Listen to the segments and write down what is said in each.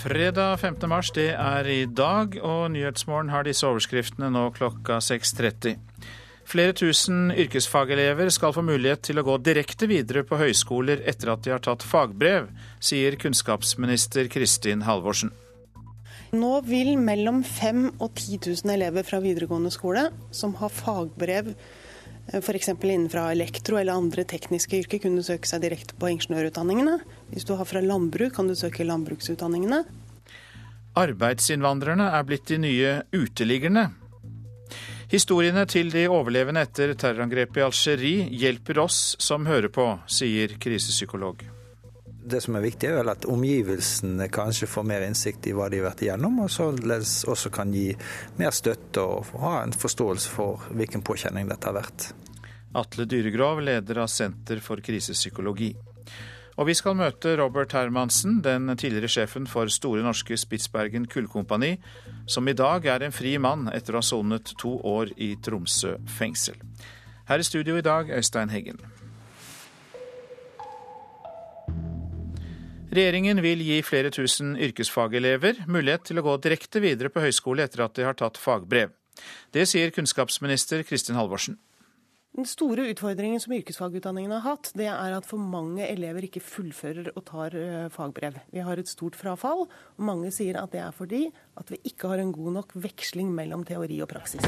Fredag 5. mars, det er i dag, og Nyhetsmorgen har disse overskriftene nå klokka 6.30. Flere tusen yrkesfagelever skal få mulighet til å gå direkte videre på høyskoler etter at de har tatt fagbrev, sier kunnskapsminister Kristin Halvorsen. Nå vil mellom 5000 og 10 000 elever fra videregående skole som har fagbrev f.eks. innenfra elektro eller andre tekniske yrker kunne søke seg direkte på ingeniørutdanningene. Hvis du har fra landbruk, kan du søke landbruksutdanningene. Arbeidsinnvandrerne er blitt de nye uteliggerne. Historiene til de overlevende etter terrorangrepet i Algerie hjelper oss som hører på, sier krisepsykolog det som er viktig, er vel at omgivelsene kanskje får mer innsikt i hva de har vært igjennom, og således også kan gi mer støtte og ha en forståelse for hvilken påkjenning dette har vært. Atle Dyregrov, leder av Senter for krisepsykologi. Og vi skal møte Robert Hermansen, den tidligere sjefen for Store Norske Spitsbergen Kullkompani, som i dag er en fri mann etter å ha sonet to år i Tromsø fengsel. Her i studio i dag, Øystein Heggen. Regjeringen vil gi flere tusen yrkesfagelever mulighet til å gå direkte videre på høyskole etter at de har tatt fagbrev. Det sier kunnskapsminister Kristin Halvorsen. Den store utfordringen som yrkesfagutdanningen har hatt, det er at for mange elever ikke fullfører og tar eh, fagbrev. Vi har et stort frafall, og mange sier at det er fordi at vi ikke har en god nok veksling mellom teori og praksis.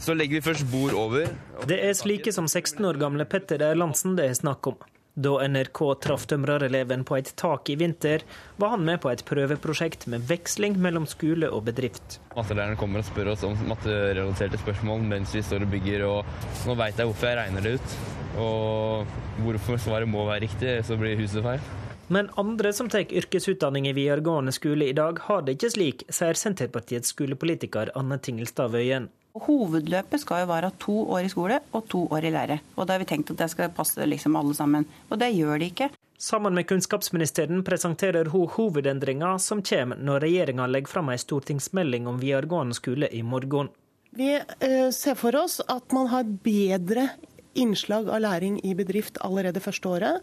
Så legger vi først bord over. Det er slike som 16 år gamle Petter Erlandsen det er snakk om. Da NRK traff tømrereleven på et tak i vinter, var han med på et prøveprosjekt med veksling mellom skole og bedrift. Mattelæreren kommer og spør oss om matterelaterte spørsmål mens vi står og bygger, og nå veit jeg hvorfor jeg regner det ut. Og hvorfor svaret må være riktig, så blir huset feil. Men andre som tar yrkesutdanning i videregående skole i dag, har det ikke slik, sier Senterpartiets skolepolitiker Anne Tingelstad Wøien. Hovedløpet skal jo være to år i skole og to år i lære. Og da har vi tenkt at det skal passe liksom alle sammen. Og det gjør de ikke. Sammen med kunnskapsministeren presenterer hun hovedendringa som kommer når regjeringa legger fram ei stortingsmelding om videregående skole i morgen. Vi eh, ser for oss at man har bedre innslag av læring i bedrift allerede første året.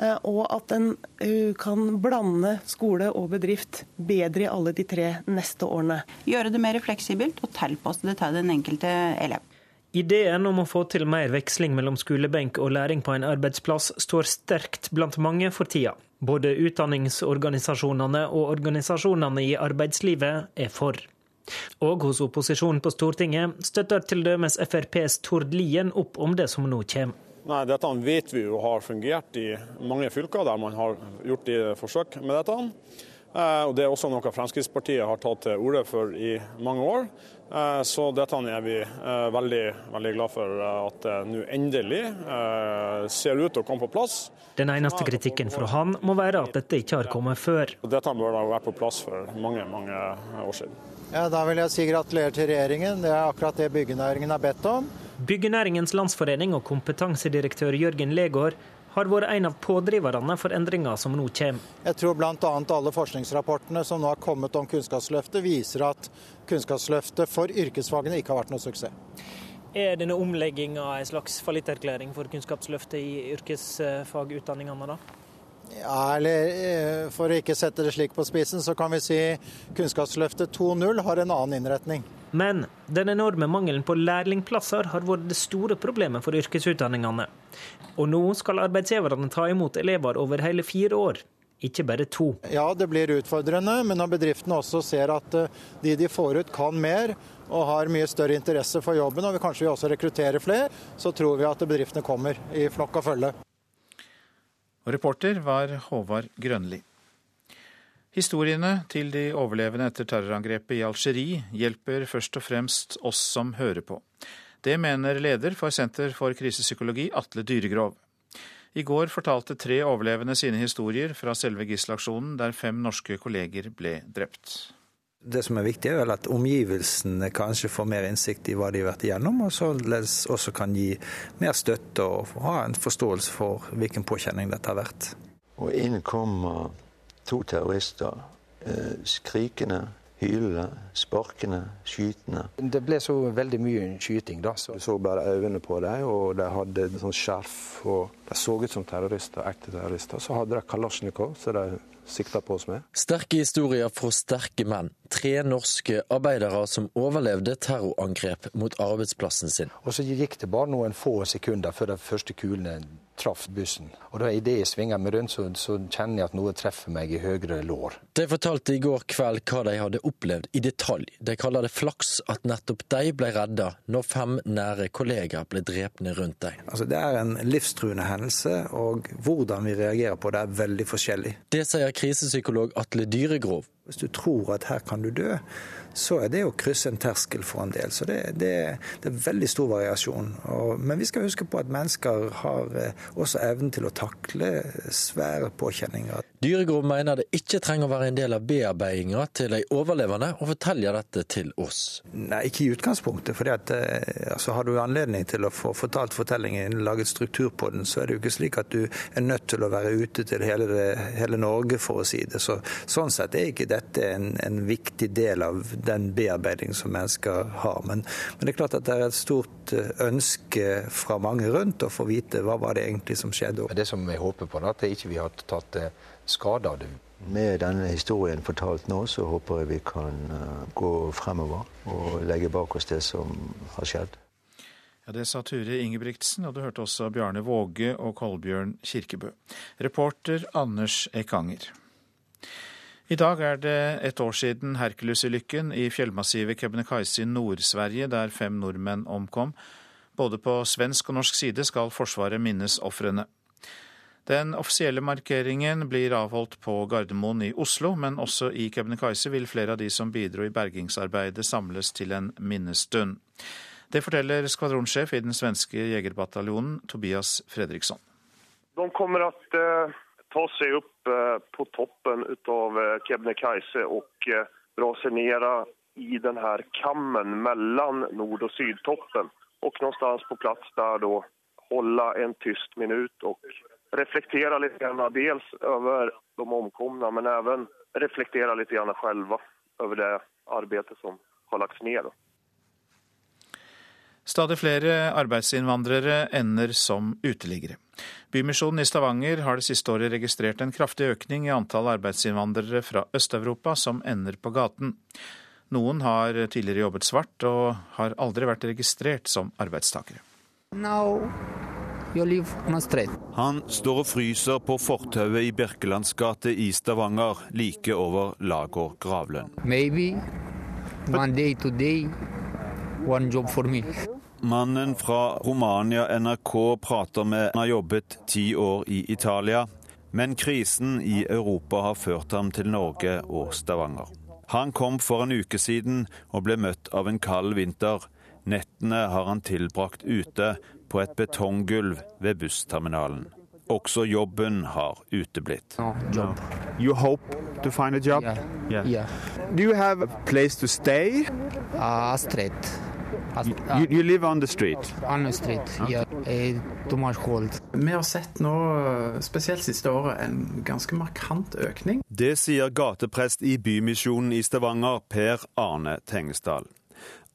Eh, og at en eh, kan blande skole og bedrift bedre i alle de tre neste årene. Gjøre det mer fleksibelt og tilpasse det til den enkelte elev. Ideen om å få til mer veksling mellom skolebenk og læring på en arbeidsplass står sterkt blant mange for tida. Både utdanningsorganisasjonene og organisasjonene i arbeidslivet er for. Og hos opposisjonen på Stortinget støtter t.d. FrPs Tord Lien opp om det som nå kommer. Nei, Dette vet vi jo har fungert i mange fylker der man har gjort de forsøk med dette. Eh, og Det er også noe Fremskrittspartiet har tatt til orde for i mange år. Eh, så dette er vi eh, veldig, veldig glad for at det nå endelig ser ut til å komme på plass. Den eneste kritikken fra han må være at dette ikke har kommet før. Dette bør ha vært på plass for mange, mange år siden. Ja, Da vil jeg si gratulerer til regjeringen. Det er akkurat det byggenæringen har bedt om. Byggenæringens landsforening og kompetansedirektør Jørgen Legård har vært en av pådriverne for endringa som nå kommer. Jeg tror bl.a. alle forskningsrapportene som nå har kommet om Kunnskapsløftet, viser at Kunnskapsløftet for yrkesfagene ikke har vært noe suksess. Er denne omlegginga en slags fallitterklæring for Kunnskapsløftet i yrkesfagutdanningene, da? Ja, eller eh, For å ikke sette det slik på spissen, så kan vi si Kunnskapsløftet 2.0 har en annen innretning. Men den enorme mangelen på lærlingplasser har vært det store problemet for yrkesutdanningene. Og nå skal arbeidsgiverne ta imot elever over hele fire år, ikke bare to. Ja, det blir utfordrende, men når bedriftene også ser at eh, de de får ut kan mer, og har mye større interesse for jobben, og vi kanskje vil også rekruttere flere, så tror vi at bedriftene kommer i flokk og følge. Og reporter var Håvard Grønli. Historiene til de overlevende etter terrorangrepet i Algerie hjelper først og fremst oss som hører på. Det mener leder for Senter for krisepsykologi, Atle Dyregrov. I går fortalte tre overlevende sine historier fra selve gisselaksjonen, der fem norske kolleger ble drept. Det som er viktig, er vel at omgivelsene kanskje får mer innsikt i hva de har vært igjennom, og således også kan gi mer støtte og ha en forståelse for hvilken påkjenning dette har vært. Og inn kommer to terrorister, eh, skrikende, hylende, sparkende, skytende. Det ble så veldig mye skyting, da. Så. Du så bare øynene på dem, og de hadde sånn skjerf. og De så ut som terrorister, ekte terrorister. Så hadde de kalasjnikov, så de sikta på oss med. Sterke historier fra sterke menn. Tre norske arbeidere som overlevde terrorangrep mot arbeidsplassen sin. Og så gikk det bare noen få sekunder før de første kulene traff bussen. Og da Idet jeg svinger meg rundt, så, så, kjenner jeg at noe treffer meg i høyre lår. De fortalte i går kveld hva de hadde opplevd i detalj. De kaller det flaks at nettopp de ble redda når fem nære kollegaer ble drepne rundt dem. Altså, det er en livstruende hendelse, og hvordan vi reagerer på det er veldig forskjellig. Det sier krisepsykolog Atle Dyregrov. Hvis du tror at her kan du dø, så er det å krysse en terskel for en del. Så det, det, det er veldig stor variasjon. Og, men vi skal huske på at mennesker har eh, også evnen til å takle svære påkjenninger. Dyregrov mener det ikke trenger å være en del av bearbeidinga til de overlevende å fortelle dette til oss. Nei, ikke i utgangspunktet. For eh, altså, har du anledning til å få fortalt fortellingen, laget struktur på den, så er det jo ikke slik at du er nødt til å være ute til hele, hele Norge, for å si det. Så, sånn sett er ikke dette en, en viktig del av den bearbeiding som mennesker har. Men, men, det er klart at det er et stort eh, ønske fra mange rundt å få vite hva var det egentlig som skjedde. Det som jeg håper på, er at ikke vi har tatt eh, skade av det. Med denne historien fortalt nå, så håper jeg vi kan eh, gå fremover og legge bak oss det som har skjedd. Ja, Det sa Ture Ingebrigtsen, og du hørte også Bjarne Våge og Kolbjørn Kirkebø. Reporter Anders Ekanger. I dag er det et år siden Hercules-ulykken i fjellmassivet Kebnekaise i Nord-Sverige, der fem nordmenn omkom. Både på svensk og norsk side skal Forsvaret minnes ofrene. Den offisielle markeringen blir avholdt på Gardermoen i Oslo, men også i Kebnekaise vil flere av de som bidro i bergingsarbeidet samles til en minnestund. Det forteller skvadronsjef i den svenske jegerbataljonen, Tobias Fredriksson. De kommer at uh ta seg opp eh, på toppen av eh, Kebnekaise og eh, ned i denne kammen mellom nord- og sydtoppen. Og någonstans på plass der da holde en tyst minutt og reflektere litt dels over de omkomne, men også reflektere litt selv over det arbeidet som har lagts ned. Stadig flere arbeidsinnvandrere ender som uteliggere. Bymisjonen i Stavanger har det siste året registrert en kraftig økning i antall arbeidsinnvandrere fra Øst-Europa som ender på gaten. Noen har tidligere jobbet svart og har aldri vært registrert som arbeidstakere. Han står og fryser på fortauet i Birkelands gate i Stavanger, like over Lagård gravlønn. Maybe one day to day, one job for me. Mannen fra Romania NRK prater med har jobbet ti år i Italia. Men krisen i Europa har ført ham til Norge og Stavanger. Han kom for en uke siden og ble møtt av en kald vinter. Nettene har han tilbrakt ute på et betonggulv ved bussterminalen. Også jobben har uteblitt. No, job. You hope to find a job? Yeah. yeah. Do you have a place to stay? Uh, straight. You, you, live on the street? On the street, yeah. Vi har sett nå, spesielt siste året, en ganske markant økning. Det sier gateprest i Bymisjonen i Stavanger, Per Arne Tengesdal.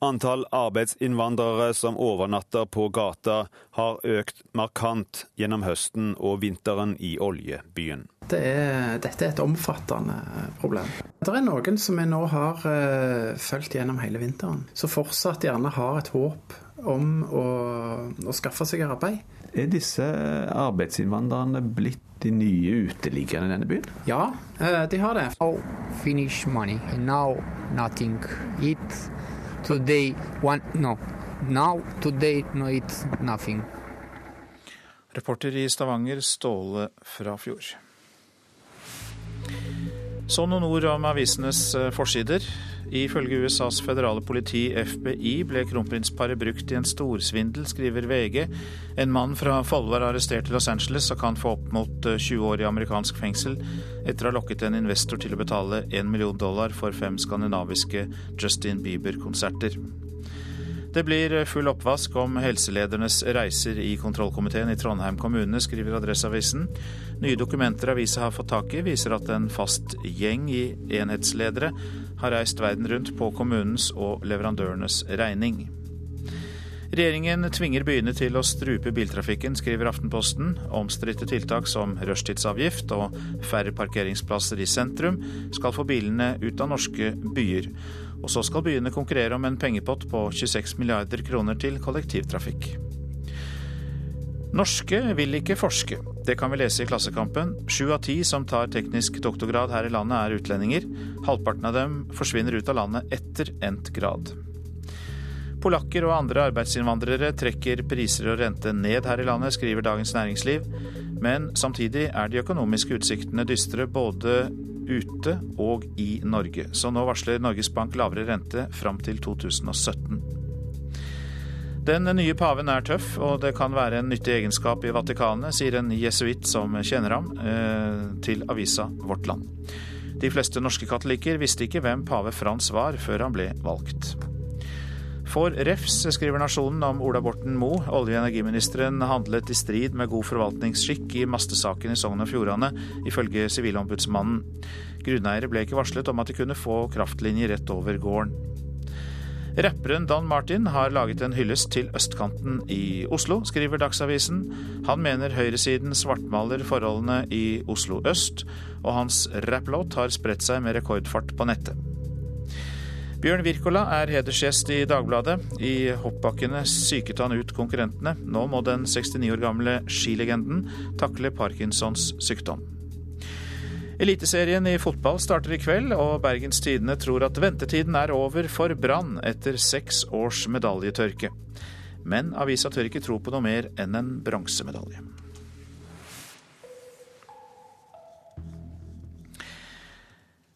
Antall arbeidsinnvandrere som overnatter på gata, har økt markant gjennom høsten og vinteren i oljebyen. Det er, dette er et omfattende problem. Det er noen som vi nå har uh, fulgt gjennom hele vinteren, som fortsatt gjerne har et håp om å, å skaffe seg arbeid. Er disse arbeidsinnvandrerne blitt de nye uteliggerne i denne byen? Ja, uh, de har det. Oh, finish money. Now nothing. Eat Today, one, no. Now, today, no, it's nothing. Reporter i Stavanger, Ståle Frafjord. Så noen ord om avisenes eh, forsider. Ifølge USAs føderale politi, FBI, ble kronprinsparet brukt i en storsvindel, skriver VG. En mann fra Follo er arrestert i Los Angeles og kan få opp mot 20 eh, år i amerikansk fengsel etter å ha lokket en investor til å betale 1 million dollar for fem skandinaviske Justin Bieber-konserter. Det blir full oppvask om helseledernes reiser i kontrollkomiteen i Trondheim kommune, skriver Adresseavisen. Nye dokumenter avisa har fått tak i, viser at en fast gjeng i enhetsledere har reist verden rundt på kommunens og leverandørenes regning. Regjeringen tvinger byene til å strupe biltrafikken, skriver Aftenposten. Omstridte tiltak som rushtidsavgift og færre parkeringsplasser i sentrum skal få bilene ut av norske byer. Og så skal byene konkurrere om en pengepott på 26 milliarder kroner til kollektivtrafikk. Norske vil ikke forske. Det kan vi lese i Klassekampen. Sju av ti som tar teknisk doktorgrad her i landet er utlendinger. Halvparten av dem forsvinner ut av landet etter endt grad. Polakker og andre arbeidsinnvandrere trekker priser og rente ned her i landet, skriver Dagens Næringsliv. Men samtidig er de økonomiske utsiktene dystre både ute og i Norge. Så nå varsler Norges Bank lavere rente fram til 2017. Den nye paven er tøff, og det kan være en nyttig egenskap i Vatikanet, sier en jesuitt som kjenner ham, eh, til avisa Vårt Land. De fleste norske katolikker visste ikke hvem pave Frans var før han ble valgt. Får refs, skriver Nasjonen om Ola Borten Moe. Olje- og energiministeren handlet i strid med god forvaltningsskikk i mastesaken i Sogn og Fjordane, ifølge Sivilombudsmannen. Grunneiere ble ikke varslet om at de kunne få kraftlinjer rett over gården. Rapperen Don Martin har laget en hyllest til østkanten i Oslo, skriver Dagsavisen. Han mener høyresiden svartmaler forholdene i Oslo øst, og hans rapplåt har spredt seg med rekordfart på nettet. Bjørn Wirkola er hedersgjest i Dagbladet. I hoppbakkene syket han ut konkurrentene. Nå må den 69 år gamle skilegenden takle Parkinsons sykdom. Eliteserien i fotball starter i kveld, og Bergens Tidende tror at ventetiden er over for Brann etter seks års medaljetørke. Men avisa tør ikke tro på noe mer enn en bronsemedalje.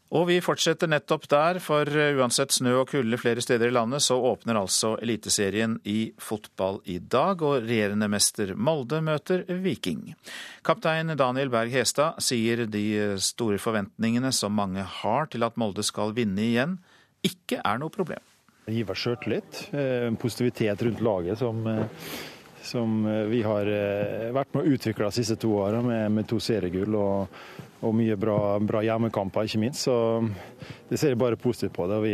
Og vi fortsetter nettopp der, for uansett snø og kulde flere steder i landet, så åpner altså Eliteserien i fotball i dag, og regjerende mester Molde møter Viking. Kaptein Daniel Berg Hestad sier de store forventningene som mange har til at Molde skal vinne igjen, ikke er noe problem. Det gir sjøltillit, en positivitet rundt laget som som vi har vært med å utvikle de siste to årene, med, med, to seriegull og, og mye bra, bra, hjemmekamper, ikke minst. Så det ser jeg bare positivt på. det. Vi,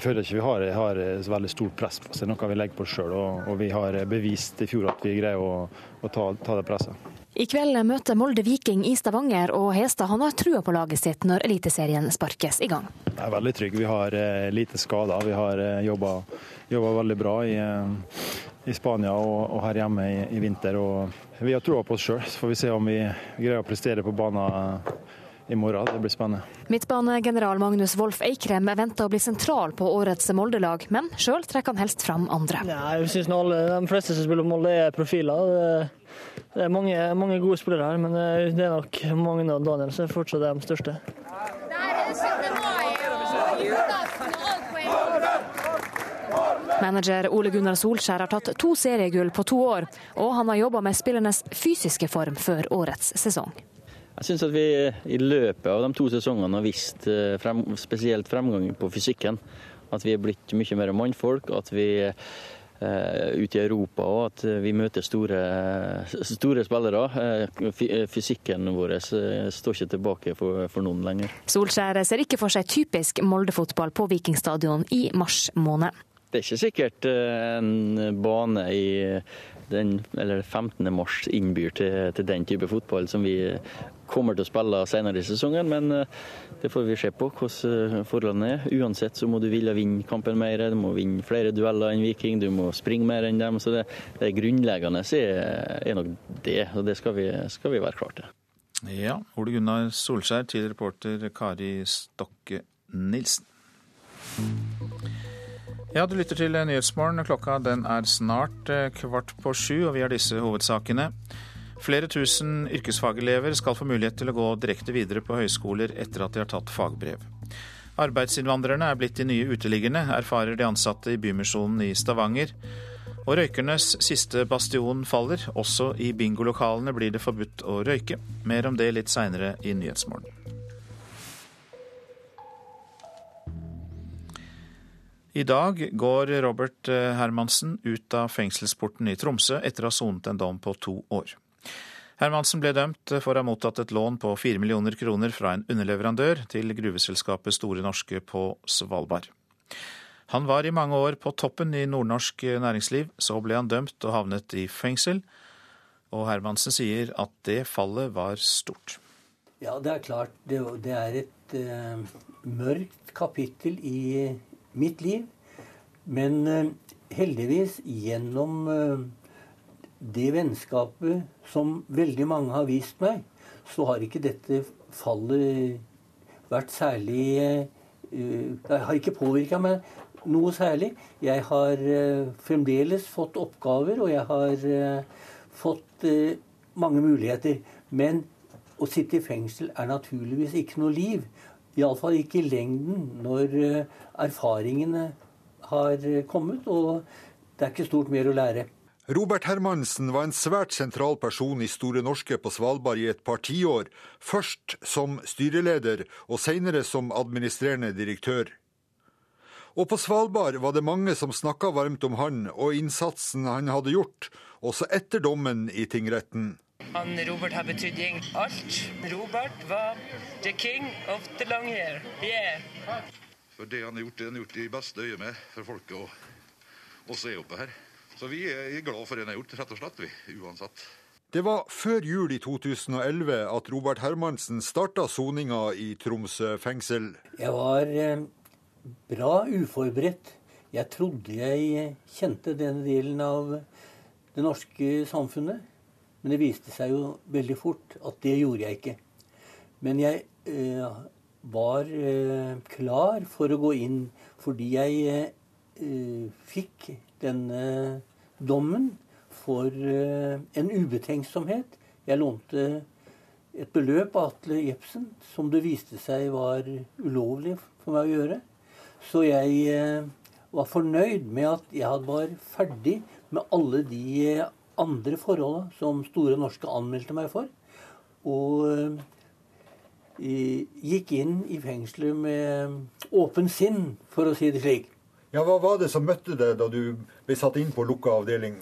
jeg føler ikke vi har, har så veldig stort press på oss. Det er noe vi legger på oss sjøl, og, og, vi har bevist i fjor at vi greier å, å ta, ta det presset. I kveld møter Molde Viking i Stavanger, og Hestad han har trua på laget sitt når Eliteserien sparkes i gang. Jeg er veldig trygg. Vi har lite skader. Vi har jobba, jobba veldig bra i, i Spania og, og, her hjemme i, i, vinter. og Vi har troa på oss sjøl, så får vi se om vi greier å prestere på banen i morgen. Det blir spennende. Midtbanegeneral Magnus Wolff Eikrem er venta å bli sentral på årets Molde-lag, men sjøl trekker han helst fram andre. Ja, jeg synes alle, De fleste som spiller Molde er profiler. Det, det er mange, mange, gode spillere her, men det er nok mange av Daniel som er fortsatt de største. Manager Ole Gunnar Solskjær har tatt to seriegull på to år, og han har jobba med spillernes fysiske form før årets sesong. Jeg syns at vi i løpet av de to sesongene har vist frem, spesielt fremgang på fysikken. At vi er blitt mye mer mannfolk. At vi uh, ute i Europa og at vi møter store, store spillere. Fysikken vår står ikke tilbake for, for noen lenger. Solskjær ser ikke for seg typisk Molde-fotball på Vikingstadion i mars måned. Det er ikke sikkert en bane i den, eller 15. mars innbyr til, til, den type fotball som vi kommer til å spille senere i sesongen. Men det får vi se på hvordan forholdene er. Uansett så må du ville vinne kampen mer. Du må vinne flere dueller enn Viking, du må springe mer enn dem. Så det, det grunnleggende er, er, nok det, og det skal vi, skal vi være klare til. Ja, Ole Gunnar Solskjær til reporter Kari Stokke Nilsen. Ja, du lytter til Nyhetsmorgen. Klokka den er snart kvart på sju, og vi har disse hovedsakene. Flere tusen yrkesfagelever skal få mulighet til å gå direkte videre på høyskoler etter at de har tatt fagbrev. Arbeidsinnvandrerne er blitt de nye uteliggerne, erfarer de ansatte i Bymisjonen i Stavanger. Og røykernes siste bastion faller. Også i bingolokalene blir det forbudt å røyke. Mer om det litt seinere i Nyhetsmorgen. I dag går Robert eh, Hermansen ut av fengselsporten i Tromsø etter å ha sonet en dom på to år. Hermansen ble dømt for å ha mottatt et lån på fire millioner kroner fra en underleverandør til gruveselskapet Store Norske på Svalbard. Han var i mange år på toppen i nordnorsk næringsliv, så ble han dømt og havnet i fengsel. Og Hermansen sier at det fallet var stort. Ja, det er klart. Det, er et uh, mørkt kapittel i mitt liv. Men uh, heldigvis, gjennom uh, det vennskapet som veldig mange har vist meg, så har ikke dette fallet vært særlig Det har ikke påvirka meg noe særlig. Jeg har fremdeles fått oppgaver, og jeg har fått mange muligheter. Men å sitte i fengsel er naturligvis ikke noe liv. Iallfall ikke i lengden når erfaringene har kommet, og det er ikke stort mer å lære. Robert Hermansen var en svært sentral person i Store Norske på Svalbard i et par tiår. Først som styreleder, og senere som administrerende direktør. Og på Svalbard var det mange som snakka varmt om han og innsatsen han hadde gjort, også etter dommen i tingretten. Han Robert har betydd alt. Robert var the king of the long hair. Yeah. For det han har gjort, det han har gjort i beste øye med for folket å, oss se oppe her. Så vi er glad for det han har gjort, rett og slett, vi, uansett. Det var før jul i 2011 at Robert Hermansen starta soninga i Tromsø fengsel. Jeg var eh, bra uforberedt. Jeg trodde jeg kjente den delen av det norske samfunnet. Men det viste seg jo veldig fort at det gjorde jeg ikke. Men jeg eh, var eh, klar for å gå inn fordi jeg eh, fikk denne dommen for eh, en ubetenksomhet. Jeg lånte et beløp av Atle Jepsen som det viste seg var ulovlig for meg å gjøre. Så jeg eh, var fornøyd med at jeg var ferdig med alle de andre forholdet som Store Norske anmeldte meg for. Og eh, gikk inn i fengselet med åpen sinn, for å si det slik. Ja, Hva var det som møtte deg da du ble satt inn på lukka avdeling?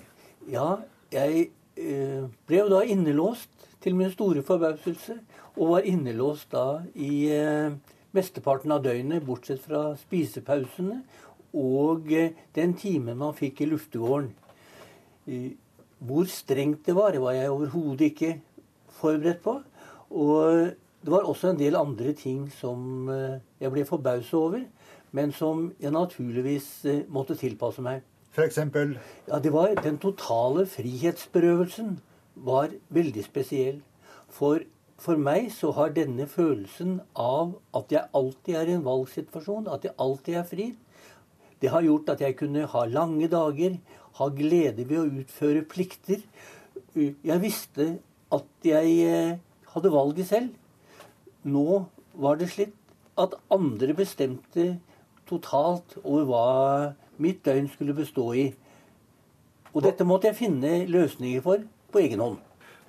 Ja, jeg eh, ble jo da innelåst, til min store forbauselse. Og var innelåst da i eh, mesteparten av døgnet, bortsett fra spisepausene og den timen man fikk i luftegården. Hvor strengt det var, det var jeg overhodet ikke forberedt på. Og det var også en del andre ting som eh, jeg ble forbauset over, men som jeg naturligvis eh, måtte tilpasse meg. For eksempel? Ja, det var Den totale frihetsberøvelsen var veldig spesiell. For for meg så har denne følelsen av at jeg alltid er i en valgsituasjon, at jeg alltid er fri, det har gjort at jeg kunne ha lange dager, ha glede ved å utføre plikter. Jeg visste at jeg eh, hadde valget selv. Nå var det slitt at andre bestemte totalt over hva mitt døgn skulle bestå i. Og dette måtte jeg finne løsninger for på egen hånd.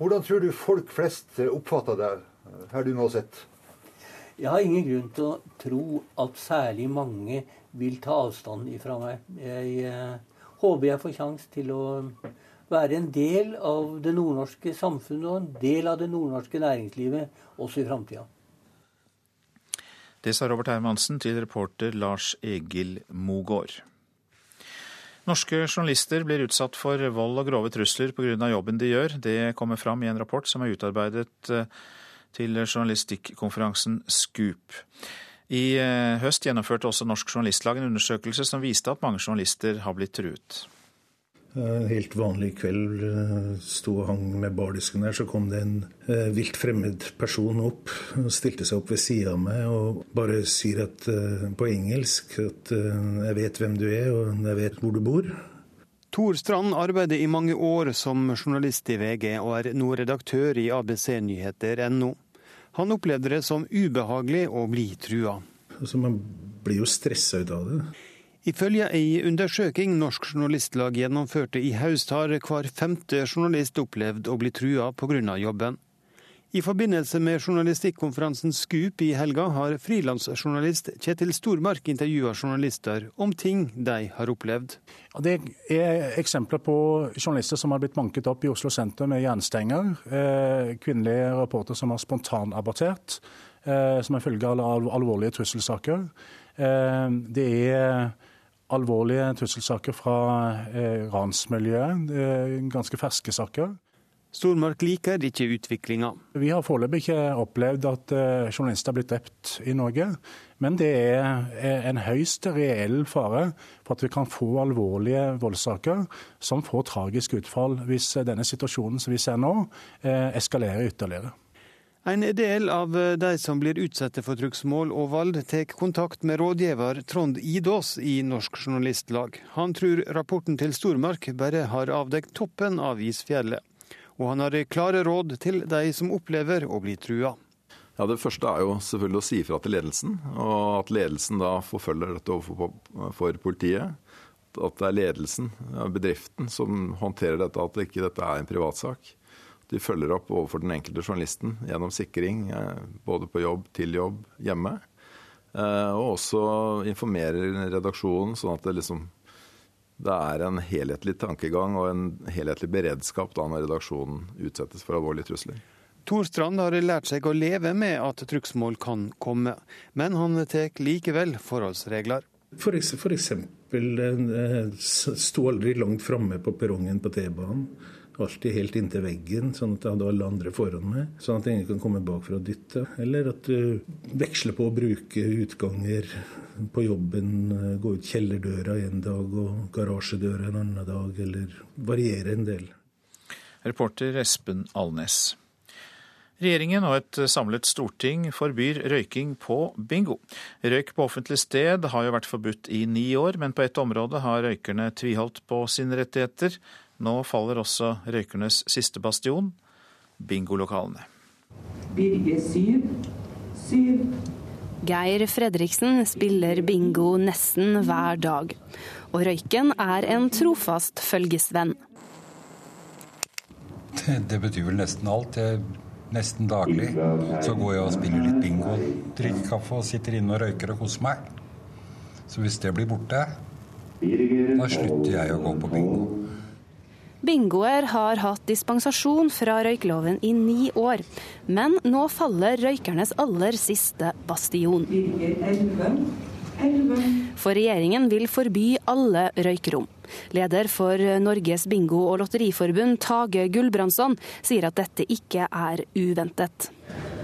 Hvordan tror du folk flest oppfatter deg, har du nå sett? Jeg har ingen grunn til å tro at særlig mange vil ta avstand ifra meg. Jeg eh, håper jeg får sjanse til å være en del av det nordnorske samfunnet og en del av det nordnorske næringslivet også i framtida. Det sa Robert Hermansen til reporter Lars Egil Mogård. Norske journalister blir utsatt for vold og grove trusler pga. jobben de gjør. Det kommer fram i en rapport som er utarbeidet til journalistikkonferansen Scoop. I eh, høst gjennomførte også Norsk Journalistlag en undersøkelse som viste at mange journalister har blitt truet. En helt vanlig kveld eh, sto og hang med bardisken der, så kom det en eh, vilt fremmed person opp og stilte seg opp ved sida av meg og bare sier at, på engelsk at 'jeg vet hvem du er, og jeg vet hvor du bor'. Tor Strand arbeider i mange år som journalist i VG, og er nå redaktør i abcnyheter.no. Han opplevde det som ubehagelig å bli trua. Altså, man blir jo stressa ut av det. Ifølge ei undersøking Norsk Journalistlag gjennomførte i høst, har hver femte journalist opplevd å bli trua pga. jobben. I forbindelse med journalistikkonferansen Skup i helga har frilansjournalist Kjetil Stormark intervjua journalister om ting de har opplevd. Det er eksempler på journalister som har blitt banket opp i Oslo senter med jernstenger. Eh, kvinnelige rapporter som har spontanabortert eh, som er følge av alvorlige trusselsaker. Eh, det er alvorlige trusselsaker fra ransmiljøet, ganske ferske saker. Stormark liker ikke utviklinga. Vi har foreløpig ikke opplevd at eh, journalister har blitt drept i Norge. Men det er en høyst reell fare for at vi kan få alvorlige voldssaker som får tragisk utfall hvis denne situasjonen som vi ser nå, eh, eskalerer ytterligere. En del av de som blir utsatte for trugsmål og vold, tar kontakt med rådgiver Trond Idås i Norsk Journalistlag. Han tror rapporten til Stormark bare har avdekt toppen av isfjellet og han har klare råd til de som opplever å bli trua. Ja, Det første er jo selvfølgelig å si ifra til ledelsen, og at ledelsen da forfølger dette overfor politiet. At det er ledelsen, bedriften, som håndterer dette, at ikke dette er en privatsak. De følger opp overfor den enkelte journalisten gjennom sikring, eh, både på jobb, til jobb, hjemme. Eh, og også informerer redaksjonen, sånn at det liksom det er en helhetlig tankegang og en helhetlig beredskap da når redaksjonen utsettes for alvorlige trusler. Tor Strand har lært seg å leve med at trugsmål kan komme, men han tar likevel forholdsregler. For, eksempel eh, stå aldri langt framme på perrongen på T-banen alltid helt inntil veggen, sånn at jeg hadde alle andre foran meg. Sånn at ingen kan komme bakfra og dytte. Eller at du veksler på å bruke utganger på jobben. Gå ut kjellerdøra en dag og garasjedøra en annen dag, eller variere en del. Reporter Espen Alnes. Regjeringen og et samlet storting forbyr røyking på bingo. Røyk på offentlig sted har jo vært forbudt i ni år, men på ett område har røykerne tviholdt på sine rettigheter. Nå faller også røykernes siste bastion, bingolokalene. Birge. Geir Fredriksen spiller bingo nesten hver dag. Og røyken er en trofast følgesvenn. Det, det betyr vel nesten alt. Jeg, nesten daglig så går jeg og spiller litt bingo, drikker kaffe og sitter inne og røyker og koser meg. Så hvis det blir borte, da slutter jeg å gå på bingo. Bingoer har hatt dispensasjon fra røykloven i ni år, men nå faller røykernes aller siste bastion. For regjeringen vil forby alle røykerom. Leder for Norges bingo- og lotteriforbund, Tage Gulbrandsson, sier at dette ikke er uventet.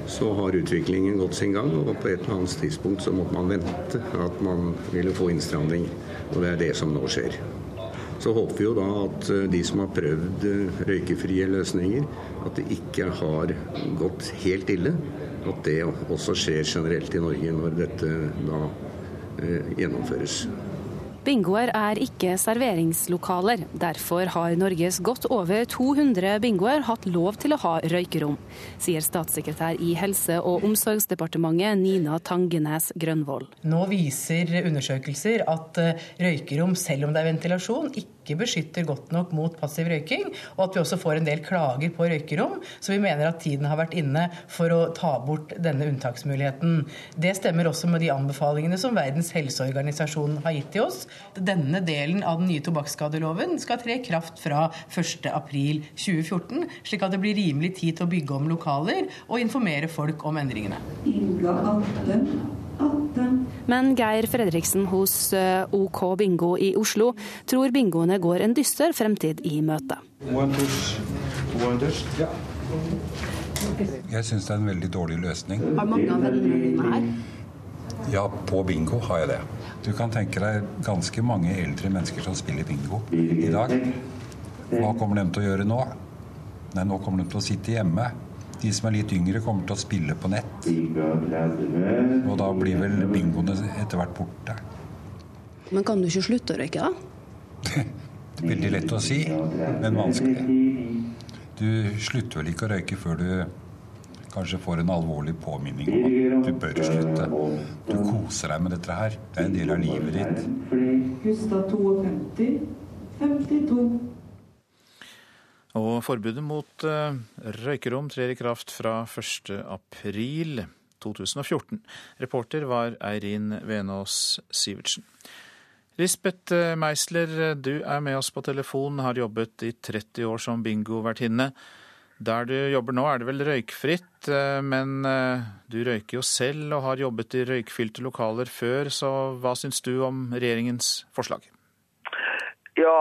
Så har utviklingen gått sin gang, og på et eller annet tidspunkt så måtte man vente at man ville få innstramning. Og det er det som nå skjer. Så håper vi jo da at eh, de som har prøvd eh, røykefrie løsninger, at det ikke har gått helt ille. At det også skjer generelt i Norge når dette da eh, gjennomføres. Bingoer er ikke serveringslokaler. Derfor har Norges godt over 200 bingoer hatt lov til å ha røykerom, sier statssekretær i Helse- og omsorgsdepartementet Nina Tangenes Grønvoll. Nå viser undersøkelser at røykerom, selv om det er ventilasjon, ikke ikke beskytter godt nok mot passiv røyking, og at vi også får en del klager på røykerom. Så vi mener at tiden har vært inne for å ta bort denne unntaksmuligheten. Det stemmer også med de anbefalingene som Verdens helseorganisasjon har gitt til oss. Denne delen av den nye tobakksskadeloven skal tre kraft fra 1.4.2014, slik at det blir rimelig tid til å bygge om lokaler og informere folk om endringene. Inga 18. Men Geir Fredriksen hos eh, OK Bingo i Oslo tror bingoene går en dyster fremtid i møte. Jeg syns det er en veldig dårlig løsning. Har mange av vennene dine her? Ja, på bingo har jeg det. Du kan tenke deg ganske mange eldre mennesker som spiller bingo i dag. Hva kommer de til å gjøre nå? Nei, nå kommer de til å sitte hjemme de som er litt yngre, kommer til å spille på nett. Og da blir vel bingoene etter hvert borte. Men kan du ikke slutte å røyke, da? Veldig lett å si, men vanskelig. Du slutter vel ikke å røyke før du kanskje får en alvorlig påminning om at du bør slutte. Du koser deg med dette her. Det er en del av livet ditt. Hustad 52, 52. Og forbudet mot uh, røykerom trer i kraft fra 1. april 2014. Reporter var Eirin Venås Sivertsen. Lisbeth eh, Meisler, du er med oss på telefon, har jobbet i 30 år som bingovertinne. Der du jobber nå er det vel røykfritt, eh, men du røyker jo selv og har jobbet i røykfylte lokaler før, så hva syns du om regjeringens forslag? Ja,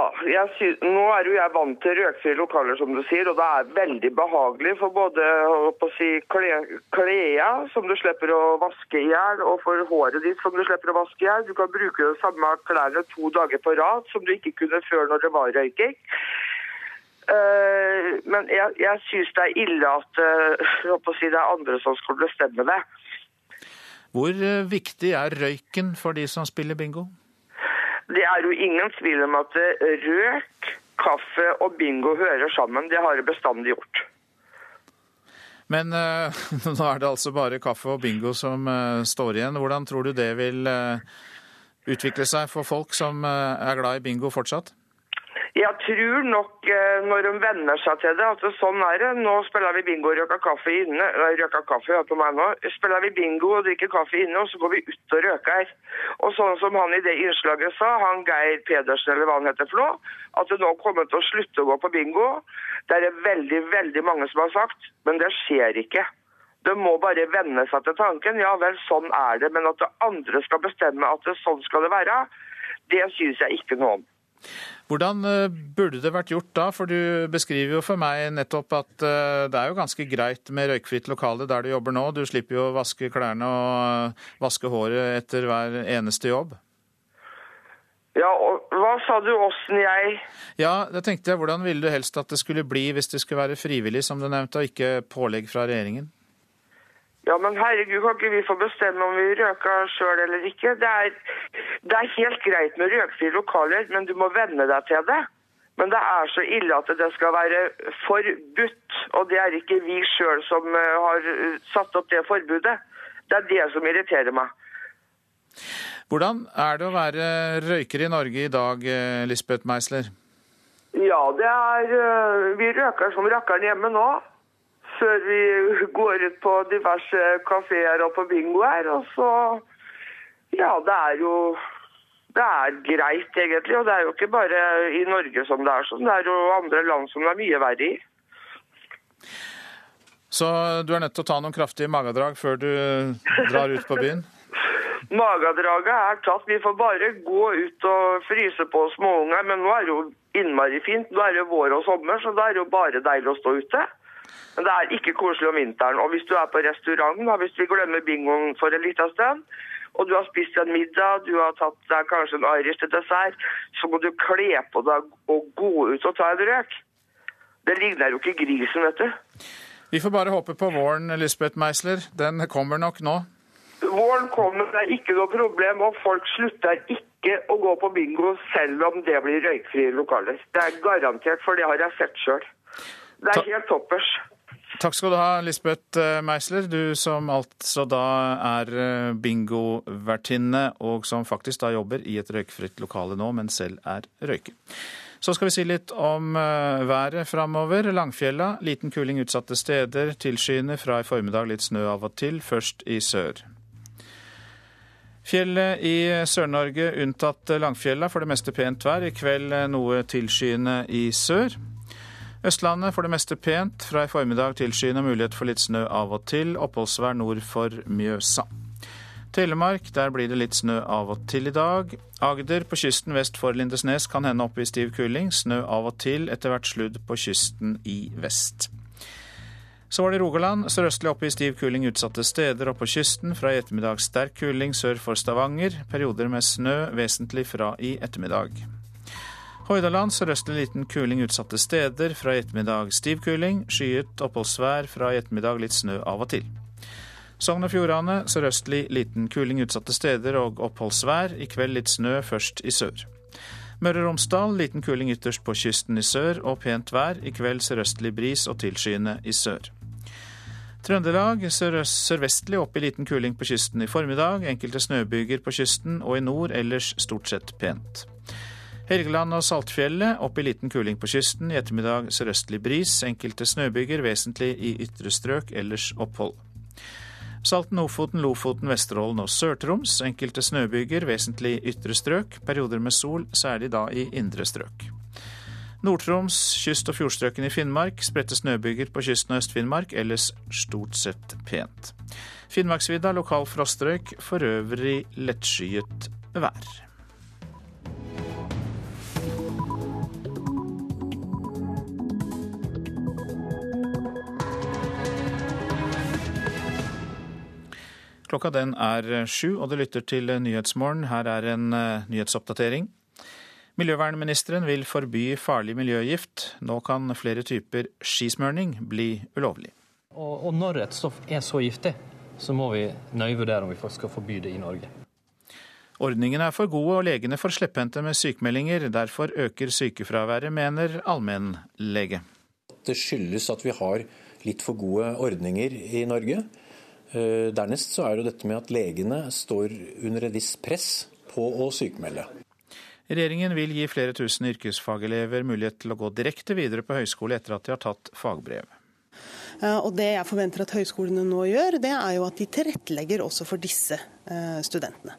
synes, nå er jo jeg vant til røkfrie lokaler, som du sier, og det er veldig behagelig for både si, klærne, som du slipper å vaske i hjel, og for håret ditt, som du slipper å vaske i hjel. Du kan bruke de samme klærne to dager på rad, som du ikke kunne før når det var røyking. Uh, men jeg, jeg syns det er ille at uh, si, det er andre som skal bestemme det. Hvor uh, viktig er røyken for de som spiller bingo? Det er jo ingen tvil om at røk, kaffe og bingo hører sammen. Det har det bestandig gjort. Men uh, nå er det altså bare kaffe og bingo som uh, står igjen. Hvordan tror du det vil uh, utvikle seg for folk som er glad i bingo fortsatt? Jeg tror nok eh, når de venner seg til det, at det sånn er det. Nå spiller vi bingo og røker kaffe inne. Røker kaffe, hør på meg nå. Spiller vi bingo og drikker kaffe inne, og så går vi ut og røker. Og sånn som han i det innslaget sa, han Geir Pedersen eller hva han heter for at det nå kommer til å slutte å gå på bingo. Det er det veldig, veldig mange som har sagt, men det skjer ikke. De må bare venne seg til tanken. Ja vel, sånn er det. Men at det andre skal bestemme at det, sånn skal det være, det syns jeg ikke noe om. Hvordan eh, burde det vært gjort da? For du beskriver jo for meg nettopp at eh, det er jo ganske greit med røykfritt lokale der du jobber nå. Du slipper jo å vaske klærne og eh, vaske håret etter hver eneste jobb. Ja, og hva sa du åssen jeg Ja, da tenkte jeg hvordan ville du helst at det skulle bli hvis det skulle være frivillig, som du nevnte, og ikke pålegg fra regjeringen? Ja, men herregud, kan ikke vi få bestemme om vi røker sjøl eller ikke? Det er, det er, helt greit med røkfrie lokaler, men du må venne deg til det. Men det er så ille at det skal være forbudt, og det er ikke vi sjøl som eh, har eh, satt opp det forbudet. Det er det som irriterer meg. Hvordan er det å være røyker i Norge i dag, eh, Lisbeth Meisler? Ja, det er Vi røker som rakkeren hjemme nå før vi går ut på diverse kafeer og på bingo her. Og så Ja, det er jo det er greit, egentlig. Og det er jo ikke bare i Norge som det er sånn. Det er jo andre land som det er mye verre i. Så du er nødt til å ta noen kraftige magedrag før du drar ut på byen? Magedraget er tatt. Vi får bare gå ut og fryse på småunger. Men nå er det jo innmari fint. Nå er det vår og sommer, så da er det jo bare deilig å stå ute. Men det er ikke koselig om vinteren. Og hvis du er på restaurant, da, hvis vi glemmer bingoen for en liten stund, og du har spist en middag, du har tatt deg kanskje en irish til dessert, så må du kle på deg og gå ut og ta en røk. Det ligner jo ikke grisen, vet du. Vi får bare håpe på våren, Lisbeth Meisler. Den kommer nok nå. Våren kommer, det er ikke noe problem, og folk slutter ikke å gå på bingo selv om det blir røykfrie lokaler. Det er garantert, for det har jeg sett sjøl. Det er helt toppers. Takk skal du ha, Lisbeth eh, Meisler, du som altså da er eh, bingovertinne, og som faktisk da jobber i et røykfritt lokale nå, men selv er røyker. Så skal vi si litt om eh, været framover. Langfjella, liten kuling utsatte steder. Tilskyende fra i formiddag litt snø av og til, først i sør. Fjellet i Sør-Norge unntatt Langfjella, for det meste pent vær. I kveld noe tilskyende i sør. Østlandet for det meste pent. Fra i formiddag tilskyende mulighet for litt snø av og til. Oppholdsvær nord for Mjøsa. Telemark, der blir det litt snø av og til i dag. Agder på kysten vest for Lindesnes kan hende opp i stiv kuling. Snø av og til, etter hvert sludd på kysten i vest. Så var det Rogaland. Sørøstlig oppe i stiv kuling utsatte steder og på kysten. Fra i ettermiddag sterk kuling sør for Stavanger. Perioder med snø, vesentlig fra i ettermiddag. Hordaland sørøstlig liten kuling utsatte steder. Fra i ettermiddag stiv kuling. Skyet oppholdsvær. Fra i ettermiddag litt snø av og til. Sogn og Fjordane sørøstlig liten kuling utsatte steder og oppholdsvær. I kveld litt snø, først i sør. Møre og Romsdal liten kuling ytterst på kysten i sør og pent vær. I kveld sørøstlig bris og tilskyende i sør. Trøndelag sørvestlig opp i liten kuling på kysten i formiddag. Enkelte snøbyger på kysten, og i nord ellers stort sett pent. Helgeland og Saltfjellet opp i liten kuling på kysten. I ettermiddag sørøstlig bris. Enkelte snøbyger, vesentlig i ytre strøk, ellers opphold. Salten, Ofoten, Lofoten, Vesterålen og Sør-Troms. Enkelte snøbyger, vesentlig i ytre strøk. Perioder med sol, særlig da i indre strøk. Nord-Troms, kyst- og fjordstrøkene i Finnmark. Spredte snøbyger på kysten av Øst-Finnmark, ellers stort sett pent. Finnmarksvidda lokal frostrøyk, for øvrig lettskyet vær. Klokka den er sju, og du lytter til Nyhetsmorgen. Her er en uh, nyhetsoppdatering. Miljøvernministeren vil forby farlig miljøgift. Nå kan flere typer skismørning bli ulovlig. Og, og når et stoff er så giftig, så må vi nøye vurdere om vi skal forby det i Norge. Ordningen er for gode og legene for slepphendte med sykemeldinger. Derfor øker sykefraværet, mener allmennlege. Det skyldes at vi har litt for gode ordninger i Norge. Eh, dernest så er det dette med at legene står under et visst press på å sykemelde. Regjeringen vil gi flere tusen yrkesfagelever mulighet til å gå direkte videre på høyskole etter at de har tatt fagbrev. Eh, og Det jeg forventer at høyskolene nå gjør, det er jo at de tilrettelegger også for disse eh, studentene.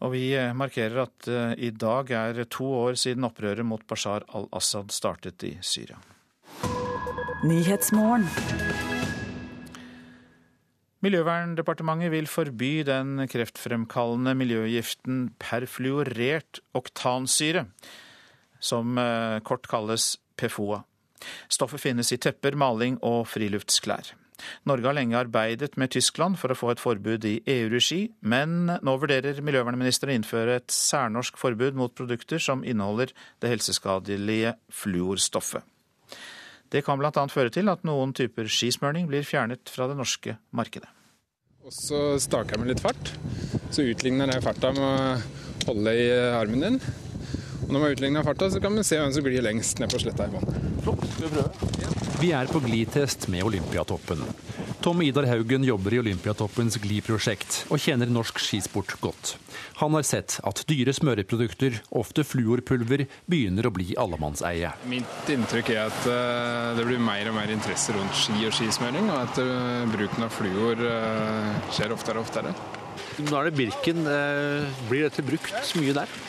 Og vi markerer at i dag er to år siden opprøret mot Bashar al-Assad startet i Syria. Miljøverndepartementet vil forby den kreftfremkallende miljøgiften perfluorert oktansyre, som kort kalles PFOA. Stoffet finnes i tepper, maling og friluftsklær. Norge har lenge arbeidet med Tyskland for å få et forbud i EU-regi, men nå vurderer miljøvernministeren å innføre et særnorsk forbud mot produkter som inneholder det helseskadelige fluorstoffet. Det kan bl.a. føre til at noen typer skismørning blir fjernet fra det norske markedet. Og så staker jeg med litt fart. Så utligner jeg farta med å holde i armen din. Og når man utligner farta, så kan man se hvem som glir lengst ned på sletta i vannet. Vi? Vi er på glitest med Olympiatoppen. Tom Idar Haugen jobber i Olympiatoppens gliprosjekt og kjenner norsk skisport godt. Han har sett at dyre smøreprodukter, ofte fluorpulver, begynner å bli allemannseie. Mitt inntrykk er at eh, det blir mer og mer interesse rundt ski og skismøring, og at eh, bruken av fluor eh, skjer oftere og oftere. Nå er det Birken. Blir dette brukt mye der?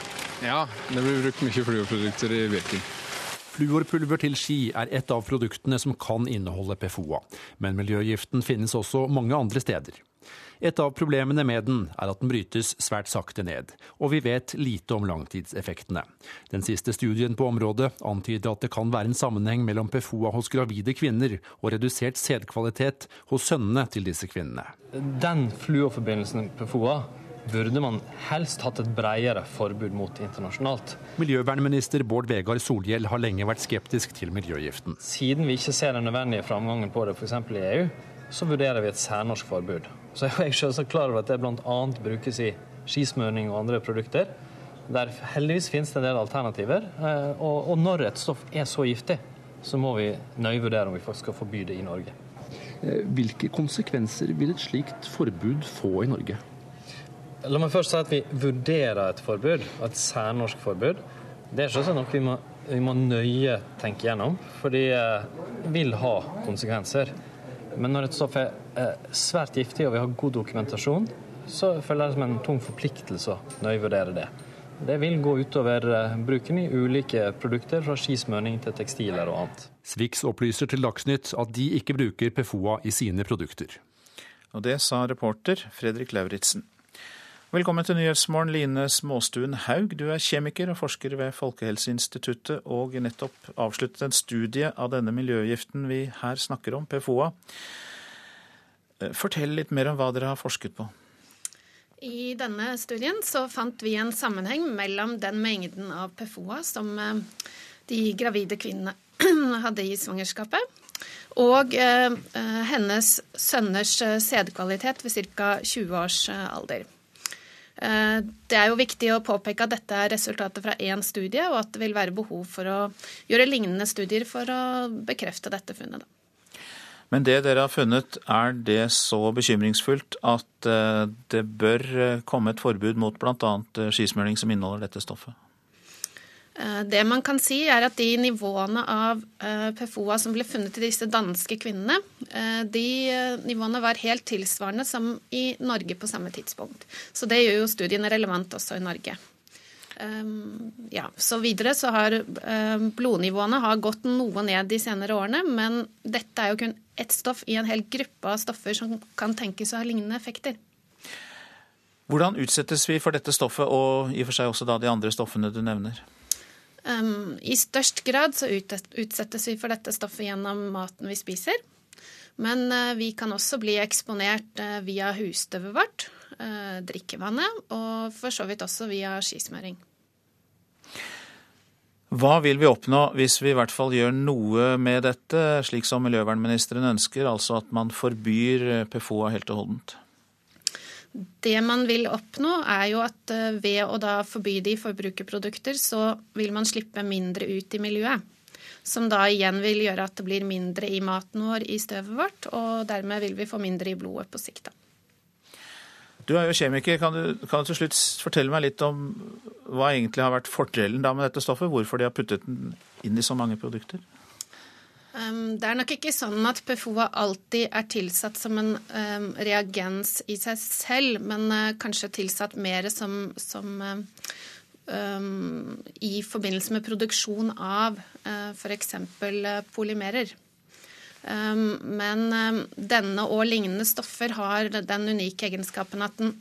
Ja, det blir brukt mye fluorprodukter i Birken. Fluorpulver til ski er et av produktene som kan inneholde PFOA, men miljøgiften finnes også mange andre steder. Et av problemene med den er at den brytes svært sakte ned, og vi vet lite om langtidseffektene. Den siste studien på området antyder at det kan være en sammenheng mellom PFOA hos gravide kvinner og redusert sædkvalitet hos sønnene til disse kvinnene. Den fluorforbindelsen PFOA burde man helst hatt et bredere forbud mot internasjonalt. Miljøvernminister Bård Vegar Solhjell har lenge vært skeptisk til miljøgiften. Siden vi ikke ser den nødvendige framgangen på det f.eks. i EU, så vurderer vi et særnorsk forbud. Så er jeg selvsagt klar over at det bl.a. brukes i skismøring og andre produkter. Der heldigvis finnes det en del alternativer. Eh, og når et stoff er så giftig, så må vi nøye vurdere om vi faktisk skal forby det i Norge. Eh, hvilke konsekvenser vil et slikt forbud få i Norge? La meg først si at vi vurderer et forbud, et særnorsk forbud. Det er selvsagt noe vi må, vi må nøye tenke gjennom, for det eh, vil ha konsekvenser. Men når et stoff er eh, svært giftig og vi har god dokumentasjon, så føler jeg det som en tung forpliktelse å nøye vurdere det. Det vil gå utover eh, bruken i ulike produkter, fra skismøring til tekstiler og annet. Swix opplyser til Dagsnytt at de ikke bruker PFOA i sine produkter. Og det sa reporter Fredrik Lauritzen. Velkommen til Nyhetsmorgen, Line Småstuen Haug. Du er kjemiker og forsker ved Folkehelseinstituttet og nettopp avsluttet en studie av denne miljøgiften vi her snakker om, PFOA. Eh, fortell litt mer om hva dere har forsket på. I denne studien så fant vi en sammenheng mellom den mengden av PFOA som eh, de gravide kvinnene hadde i svangerskapet, og eh, hennes sønners sædkvalitet ved ca. 20 års alder. Eh, det er jo viktig å påpeke at dette er resultatet fra én studie, og at det vil være behov for å gjøre lignende studier for å bekrefte dette funnet. Men det dere har funnet, er det så bekymringsfullt at eh, det bør eh, komme et forbud mot bl.a. skismøring som inneholder dette stoffet? Eh, det man kan si er at De nivåene av eh, PFOA som ble funnet i disse danske kvinnene, eh, de nivåene var helt tilsvarende som i Norge på samme tidspunkt. Så Det gjør jo studiene relevant også i Norge. Ja, så videre så har Blodnivåene har gått noe ned de senere årene, men dette er jo kun ett stoff i en hel gruppe av stoffer som kan tenkes å ha lignende effekter. Hvordan utsettes vi for dette stoffet, og i og for seg også da de andre stoffene du nevner? Um, I størst grad så utsettes vi for dette stoffet gjennom maten vi spiser. Men uh, vi kan også bli eksponert uh, via husstøvet vårt, uh, drikkevannet og for så vidt også via skismøring. Hva vil vi oppnå hvis vi i hvert fall gjør noe med dette, slik som miljøvernministeren ønsker, altså at man forbyr PFOA helt og holdent? Det man vil oppnå, er jo at eh, ved å da forby de forbrukerprodukter, så vil man slippe mindre ut i miljøet. Som da igjen vil gjøre at det blir mindre i maten vår, i støvet vårt, og dermed vil vi få mindre i blodet på sikt. da. Du er jo kjemiker. Kan du, kan du til slutt fortelle meg litt om hva egentlig har vært fordelen med dette stoffet? Hvorfor de har puttet den inn i så mange produkter? Um, det er nok ikke sånn at PFOA alltid er tilsatt som en um, reagens i seg selv, men uh, kanskje tilsatt mer som, som uh, um, i forbindelse med produksjon av uh, f.eks. Uh, polymerer. Men denne og lignende stoffer har den unike egenskapen at den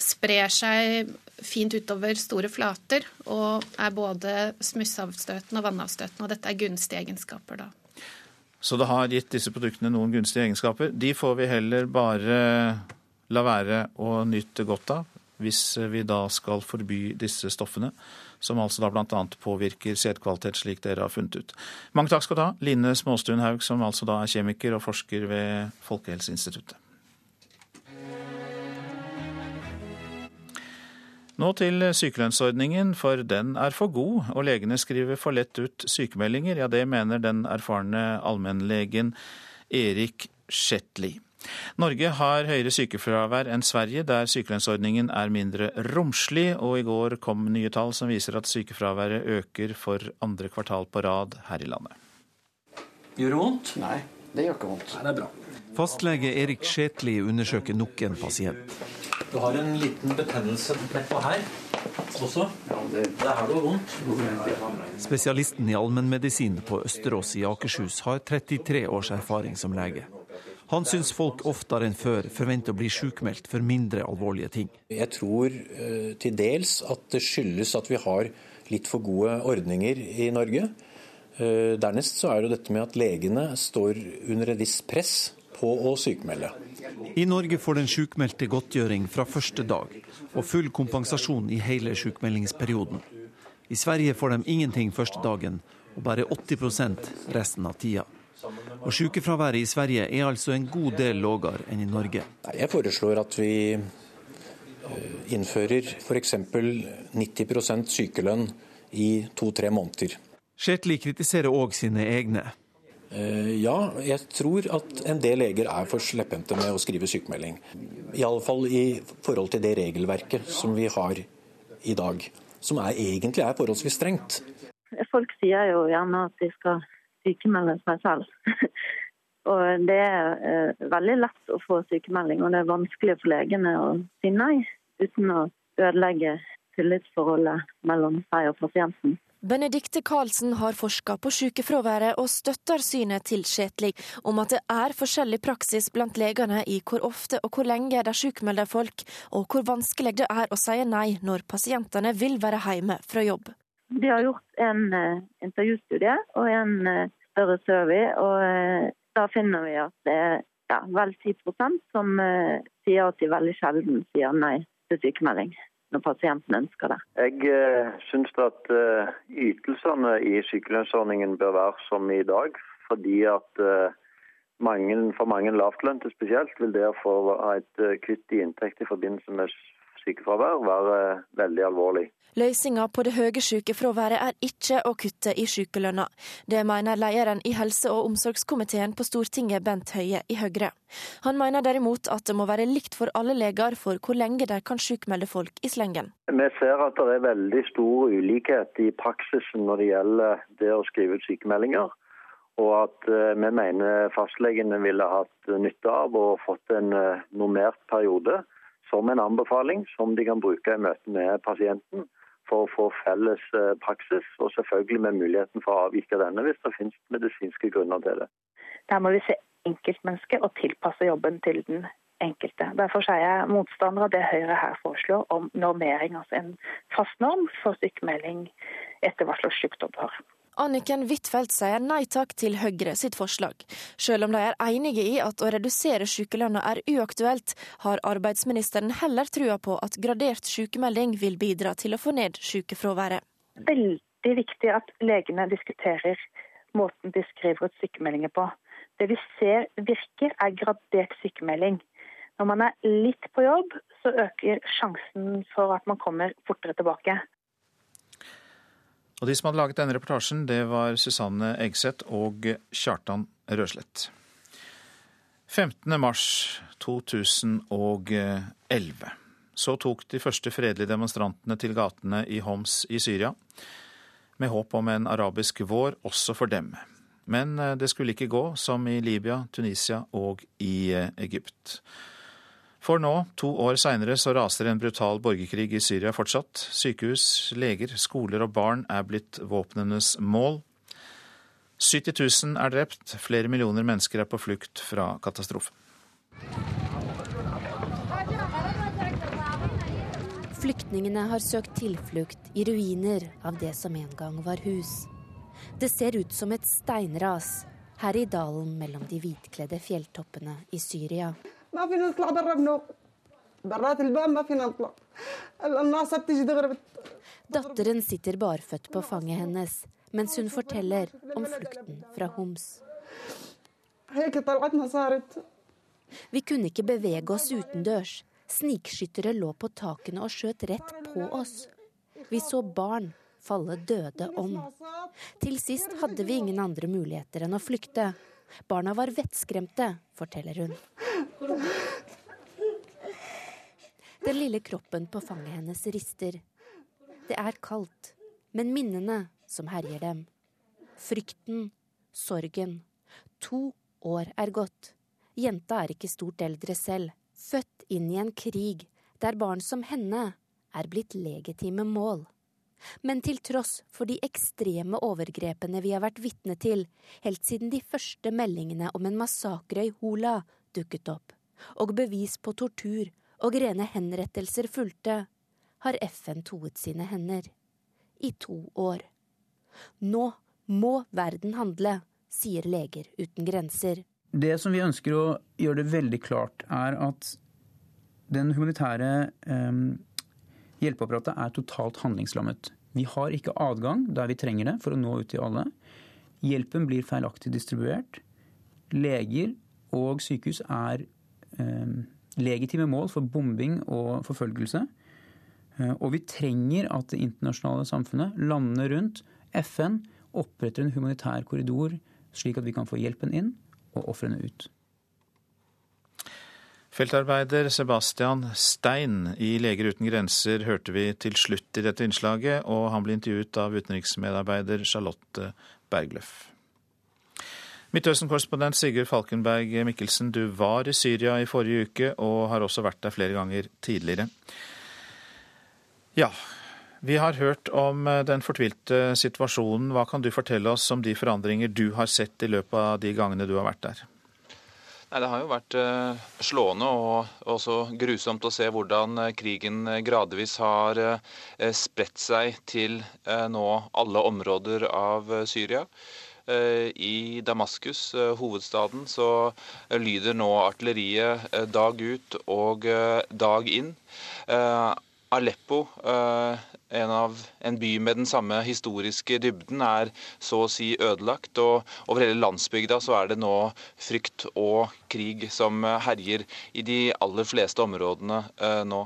sprer seg fint utover store flater og er både smussavstøtende og vannavstøtende. Og dette er gunstige egenskaper, da. Så det har gitt disse produktene noen gunstige egenskaper. De får vi heller bare la være å nyte godt av, hvis vi da skal forby disse stoffene, som altså da bl.a. påvirker sædkvalitet, slik dere har funnet ut. Mange takk skal du ha, Line Småstuen Haug, som altså da er kjemiker og forsker ved Folkehelseinstituttet. Nå til sykelønnsordningen, for den er for god, og legene skriver for lett ut sykemeldinger. Ja, det mener den erfarne allmennlegen Erik Shetli. Norge har høyere sykefravær enn Sverige, der sykelønnsordningen er mindre romslig, og i går kom nye tall som viser at sykefraværet øker for andre kvartal på rad her i landet. Gjør det vondt? Nei, det gjør ikke vondt. Nei, det er bra. Fastlege Erik Skjetli undersøker nok en pasient. Du har en liten betennelse nedpå her også. Det er her du har vondt. Spesialisten i allmennmedisin på Østerås i Akershus har 33 års erfaring som lege. Han syns folk oftere enn før forventer å bli sykmeldt for mindre alvorlige ting. Jeg tror uh, til dels at det skyldes at vi har litt for gode ordninger i Norge. Uh, dernest så er det dette med at legene står under et visst press på å sykmelde. I Norge får den sykmeldte godtgjøring fra første dag, og full kompensasjon i hele sykmeldingsperioden. I Sverige får de ingenting første dagen, og bare 80% resten av tida. Og Sykefraværet i Sverige er altså en god del lavere enn i Norge. Jeg foreslår at vi eh, innfører f.eks. 90% sykelønn i to-tre måneder. Shetli kritiserer òg sine egne. Eh, ja, jeg tror at en del leger er for slepphendte med å skrive sykemelding. Iallfall i forhold til det regelverket som vi har i dag, som er, egentlig er forholdsvis strengt. Folk sier jo gjerne at de skal sykemelde seg selv. og det er eh, veldig lett å få sykemelding, og det er vanskelig for legene å si nei uten å ødelegge tillitsforholdet mellom seg og pasienten. Benedikte Karlsen har forska på sykefraværet og støtter synet til Skjetlig om at det er forskjellig praksis blant legene i hvor ofte og hvor lenge de sykmelder folk, og hvor vanskelig det er å si nei når pasientene vil være hjemme fra jobb. De har gjort en uh, intervjustudie og en uh, større survey, og uh, da finner vi at det er ja, vel 10 som sier at de veldig sjelden sier nei til sykemelding når pasienten ønsker det. Jeg eh, syns at eh, ytelsene i sykelønnsordningen bør være som i dag. Fordi at eh, mange, for mange lavtlønte spesielt vil det å få et kutt i inntekt i forbindelse med sykefravær være veldig alvorlig. Løsninga på det høye sykefraværet er ikke å kutte i sykelønna. Det mener lederen i helse- og omsorgskomiteen på Stortinget, Bent Høie i Høyre. Han mener derimot at det må være likt for alle leger for hvor lenge de kan sykmelde folk i slengen. Vi ser at det er veldig stor ulikhet i praksisen når det gjelder det å skrive ut sykemeldinger. Og at eh, vi mener fastlegene ville hatt nytte av å fått en eh, normert periode som en anbefaling som de kan bruke i møte med pasienten for å få felles eh, praksis, og selvfølgelig med muligheten for å avvike denne hvis det finnes medisinske grunner til det. Der må vi se enkeltmennesket og tilpasse jobben til den enkelte. Derfor er jeg motstander av det Høyre her foreslår om normering, altså en fast norm for sykemelding etter hva slags sykdom du har. Anniken Huitfeldt sier nei takk til Høyre sitt forslag. Selv om de er enige i at å redusere sykelønna er uaktuelt, har arbeidsministeren heller trua på at gradert sykemelding vil bidra til å få ned sykefraværet. Veldig viktig at legene diskuterer måten de skriver ut sykemeldinger på. Det vi ser virker, er gradert sykemelding. Når man er litt på jobb, så øker sjansen for at man kommer fortere tilbake. Og De som hadde laget denne reportasjen, det var Susanne Egseth og Kjartan Røslett. 15. mars 2011. Så tok de første fredelige demonstrantene til gatene i Homs i Syria, med håp om en arabisk vår også for dem. Men eh, det skulle ikke gå som i Libya, Tunisia og i eh, Egypt. For nå, to år seinere, så raser en brutal borgerkrig i Syria fortsatt. Sykehus, leger, skoler og barn er blitt våpnenes mål. 70 000 er drept, flere millioner mennesker er på flukt fra katastrofen. Flyktningene har søkt tilflukt i ruiner av det som en gang var hus. Det ser ut som et steinras her i dalen mellom de hvitkledde fjelltoppene i Syria. Datteren sitter barføtt på fanget hennes mens hun forteller om flukten fra Homs. Vi kunne ikke bevege oss utendørs. Snikskyttere lå på takene og skjøt rett på oss. Vi så barn falle døde om. Til sist hadde vi ingen andre muligheter enn å flykte. Barna var vettskremte, forteller hun. Den lille kroppen på fanget hennes rister. Det er kaldt, men minnene som herjer dem. Frykten, sorgen. To år er gått. Jenta er ikke stort eldre selv, født inn i en krig der barn som henne er blitt legitime mål. Men til tross for de ekstreme overgrepene vi har vært vitne til helt siden de første meldingene om en massakre i Hola dukket opp, og bevis på tortur og rene henrettelser fulgte, har FN toet sine hender. I to år. Nå må verden handle, sier Leger uten grenser. Det som vi ønsker å gjøre det veldig klart, er at den humanitære eh, hjelpeapparatet er totalt handlingslammet. Vi har ikke adgang der vi trenger det for å nå ut til alle. Hjelpen blir feilaktig distribuert. Leger og sykehus er eh, legitime mål for bombing og forfølgelse. Eh, og vi trenger at det internasjonale samfunnet, landene rundt, FN, oppretter en humanitær korridor, slik at vi kan få hjelpen inn og ofrene ut. Feltarbeider Sebastian Stein i Leger uten grenser hørte vi til slutt i dette innslaget, og han ble intervjuet av utenriksmedarbeider Charlotte Bergløff. Midtøsten-korrespondent Sigurd Falkenberg Mikkelsen, du var i Syria i forrige uke, og har også vært der flere ganger tidligere. Ja, vi har hørt om den fortvilte situasjonen. Hva kan du fortelle oss om de forandringer du har sett i løpet av de gangene du har vært der? Nei, Det har jo vært slående og også grusomt å se hvordan krigen gradvis har spredt seg til nå alle områder av Syria. I Damaskus, hovedstaden, så lyder nå artilleriet dag ut og dag inn. Aleppo en, av, en, by med den samme historiske dybden er så å si ødelagt. Og over hele landsbygda så er det nå frykt og krig som herjer i de aller fleste områdene eh, nå.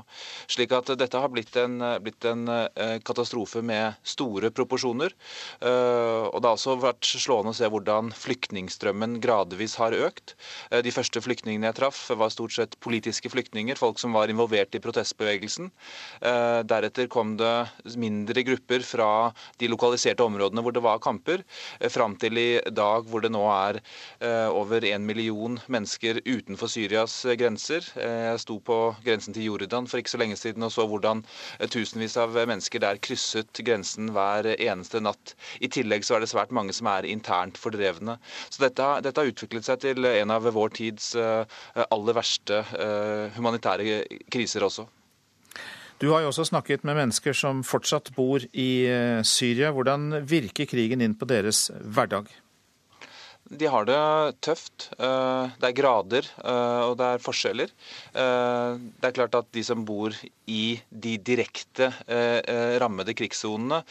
Slik at dette har blitt en, blitt en eh, katastrofe med store proporsjoner. Eh, og det har også vært slående å se hvordan flyktningstrømmen gradvis har økt. Eh, de første flyktningene jeg traff, var stort sett politiske flyktninger, folk som var involvert i protestbevegelsen. Eh, deretter kom det mindre grupper fra de lokaliserte områdene hvor det var kamper, eh, fram til i dag hvor det nå er eh, over en million mennesker utenfor Syrias grenser. Jeg sto på grensen til Jordan for ikke så lenge siden og så hvordan tusenvis av mennesker der krysset grensen hver eneste natt. I tillegg så er det svært mange som er internt fordrevne. Så dette, dette har utviklet seg til en av vår tids aller verste humanitære kriser også. Du har jo også snakket med mennesker som fortsatt bor i eh, Syria. Hvordan virker krigen inn på deres hverdag? De har det tøft. Eh, det er grader eh, og det er forskjeller. Det er klart at de som bor i de direkte rammede krigssonene,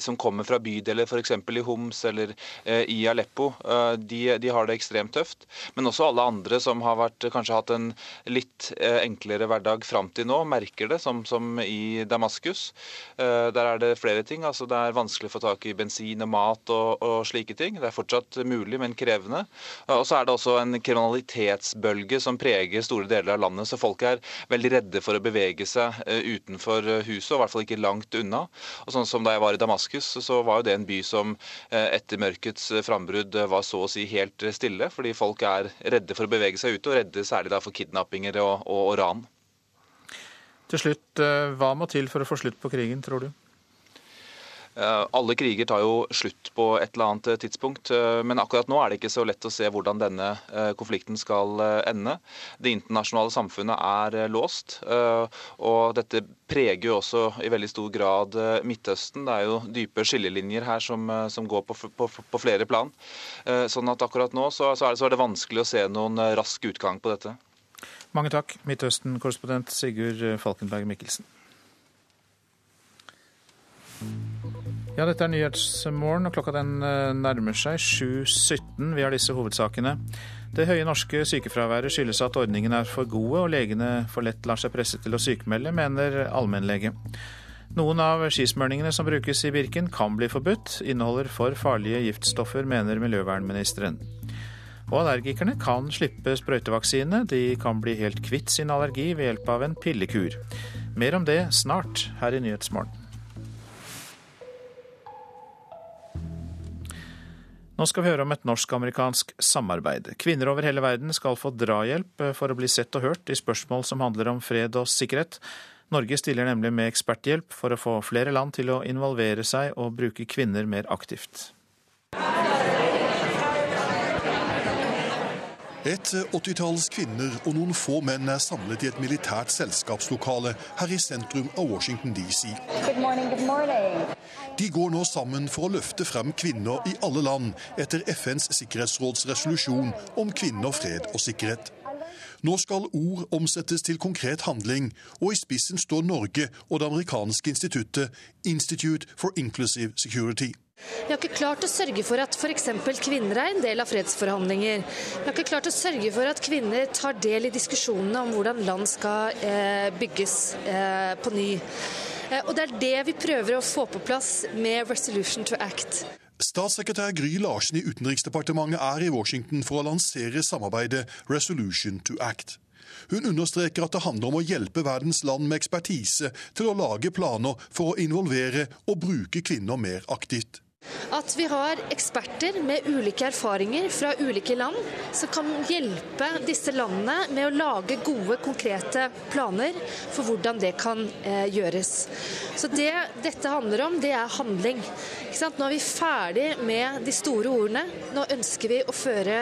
som kommer fra bydeler f.eks. i Homs eller i Aleppo, de, de, har det ekstremt tøft. Men også alle andre som har vært, kanskje hatt en litt enklere hverdag fram til nå, merker det, som, som i Damaskus. Der er det flere ting. altså Det er vanskelig å få tak i bensin og mat og, og slike ting. Det er fortsatt mulig, men krevende. Og så er det også en kriminalitetsbølge som preger store deler av landet. Så folk er veldig redde for å bevege seg eh, utenfor eh, huset, og i hvert fall ikke langt unna. Og sånn som Da jeg var i Damaskus, så var jo det en by som eh, etter mørkets frambrudd var så å si helt stille. Fordi folk er redde for å bevege seg ute, og redde særlig da for kidnappinger og, og, og ran. Til slutt, hva må til for å få slutt på krigen, tror du? Eh, alle kriger tar jo slutt på et eller annet eh, tidspunkt, eh, men akkurat nå er det ikke så lett å se hvordan denne konflikten skal ende. Det internasjonale samfunnet er låst, og dette preger jo også i veldig stor grad Midtøsten. Det er jo dype skillelinjer her som, som går på, på, på, flere plan. Sånn at akkurat nå så, så, er det, så er det vanskelig å se noen rask utgang på dette. Mange takk, Midtøsten-korrespondent Sigurd Falkenberg Mikkelsen. Ja, dette er Nyhetsmorgen, og klokka den eh, nærmer seg 7.17. Vi har disse hovedsakene. Det høye norske sykefraværet skyldes at ordningene er for gode, og legene for lett lar seg presse til å sykemelde, mener allmennlege. Noen av skismørningene som brukes i Birken kan bli forbudt, inneholder for farlige giftstoffer, mener miljøvernministeren. Og allergikerne kan slippe sprøytevaksine, de kan bli helt kvitt sin allergi ved hjelp av en pillekur. Mer om det snart her i Nyhetsmorgen. Nå skal vi høre om et norsk-amerikansk samarbeid. Kvinner over hele verden skal få drahjelp for å bli sett og hørt i spørsmål som handler om fred og sikkerhet. Norge stiller nemlig med eksperthjelp for å få flere land til å involvere seg og bruke kvinner mer aktivt. Et åttitalls kvinner og noen få menn er samlet i et militært selskapslokale her i sentrum av Washington DC. Good morning, good morning. De går nå sammen for å løfte frem kvinner i alle land etter FNs sikkerhetsråds resolusjon om kvinner, fred og sikkerhet. Nå skal ord omsettes til konkret handling, og i spissen står Norge og det amerikanske instituttet Institute for Inclusive Security. Vi har ikke klart å sørge for at f.eks. kvinner er en del av fredsforhandlinger. Vi har ikke klart å sørge for at kvinner tar del i diskusjonene om hvordan land skal eh, bygges eh, på ny. Eh, og det er det vi prøver å få på plass med Resolution to Act. Statssekretær Gry Larsen i Utenriksdepartementet er i Washington for å lansere samarbeidet Resolution to Act. Hun understreker at det handler om å hjelpe verdens land med ekspertise til å lage planer for å involvere og bruke kvinner mer aktivt. At vi har eksperter med ulike erfaringer fra ulike land som kan hjelpe disse landene med å lage gode, konkrete planer for hvordan det kan eh, gjøres. Så det dette handler om, det er handling. Nå er vi ferdig med de store ordene. Nå ønsker vi å føre,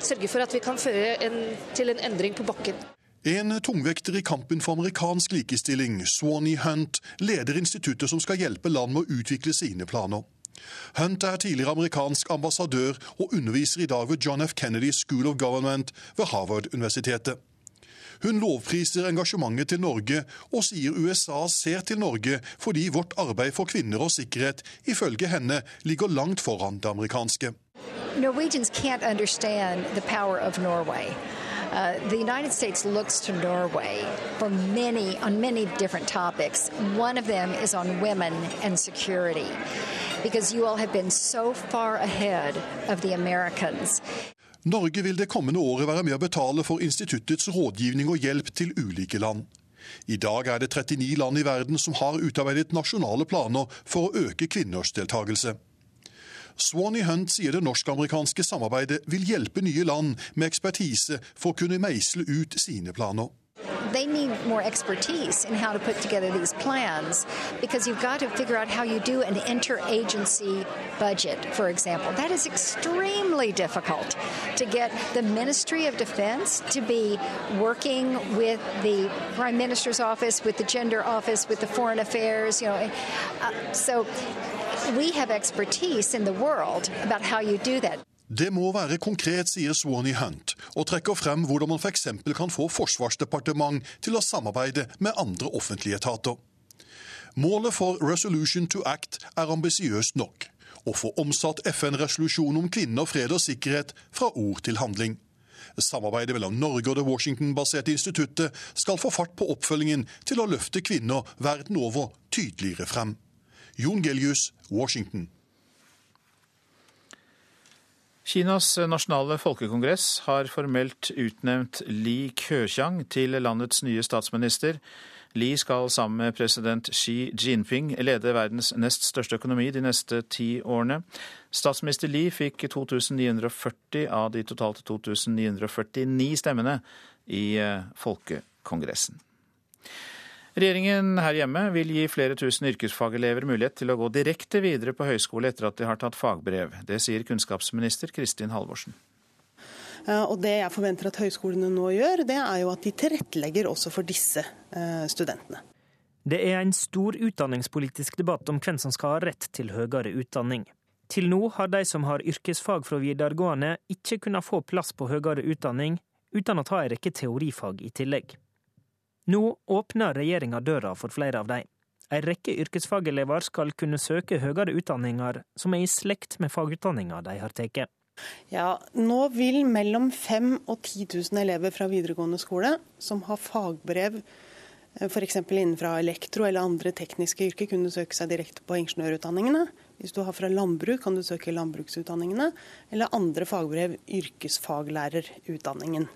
sørge for at vi kan føre en, til en endring på bakken. En tungvekter i kampen for amerikansk likestilling, Swanee Hunt, leder instituttet som skal hjelpe land med å utvikle sine planer. Hunt er tidligere amerikansk ambassadør og underviser i dag ved John F. Kennedy School of Government ved Harvard-universitetet. Hun lovpriser engasjementet til Norge, og sier USA ser til Norge fordi vårt arbeid for kvinner og sikkerhet ifølge henne ligger langt foran det amerikanske. Norwegians can't understand the power of Norway. Uh, the United States looks to Norway for many, on many different topics. One of them is on women and security, because you all have been so far ahead of the Americans. Norge vil det kommende året være med å betale for instituttets rådgivning og hjelp til ulike land. I dag er det 39 land i verden som har utarbeidet nasjonale planer for å øke kvinners deltakelse. Swanee Hunt sier det norsk-amerikanske samarbeidet vil hjelpe nye land med ekspertise for å kunne meisle ut sine planer. They need more expertise in how to put together these plans because you've got to figure out how you do an interagency budget, for example. That is extremely difficult to get the Ministry of Defense to be working with the Prime Minister's office, with the Gender office, with the Foreign Affairs, you know. Uh, so we have expertise in the world about how you do that. Det må være konkret, sier Swanee Hunt, og trekker frem hvordan man f.eks. kan få Forsvarsdepartement til å samarbeide med andre offentlige etater. Målet for Resolution to Act er ambisiøst nok å få omsatt FN-resolusjonen om kvinner, fred og sikkerhet fra ord til handling. Samarbeidet mellom Norge og det Washington-baserte instituttet skal få fart på oppfølgingen til å løfte kvinner verden over tydeligere frem. Jon Gelius, Washington. Kinas nasjonale folkekongress har formelt utnevnt Li Keqiang til landets nye statsminister. Li skal sammen med president Xi Jinping lede verdens nest største økonomi de neste ti årene. Statsminister Li fikk 2940 av de totalt 2949 stemmene i eh, Folkekongressen. Regjeringen her hjemme vil gi flere tusen yrkesfagelever mulighet til å gå direkte videre på høyskole etter at de har tatt fagbrev. Det sier kunnskapsminister Kristin Halvorsen. Og Det jeg forventer at høyskolene nå gjør, det er jo at de tilrettelegger også for disse eh, studentene. Det er en stor utdanningspolitisk debatt om hvem som skal ha rett til høyere utdanning. Til nå har de som har yrkesfag fra videregående, ikke kunnet få plass på høyere utdanning uten å ta en rekke teorifag i tillegg. Nå åpner regjeringa døra for flere av dem. En rekke yrkesfagelever skal kunne søke høyere utdanninger som er i slekt med fagutdanninga de har tatt. Ja, nå vil mellom 5000 og 10 000 elever fra videregående skole som har fagbrev f.eks. innenfra elektro eller andre tekniske yrker, kunne søke seg direkte på ingeniørutdanningene. Hvis du har fra landbruk, kan du søke landbruksutdanningene, eller andre fagbrev, yrkesfaglærerutdanningen.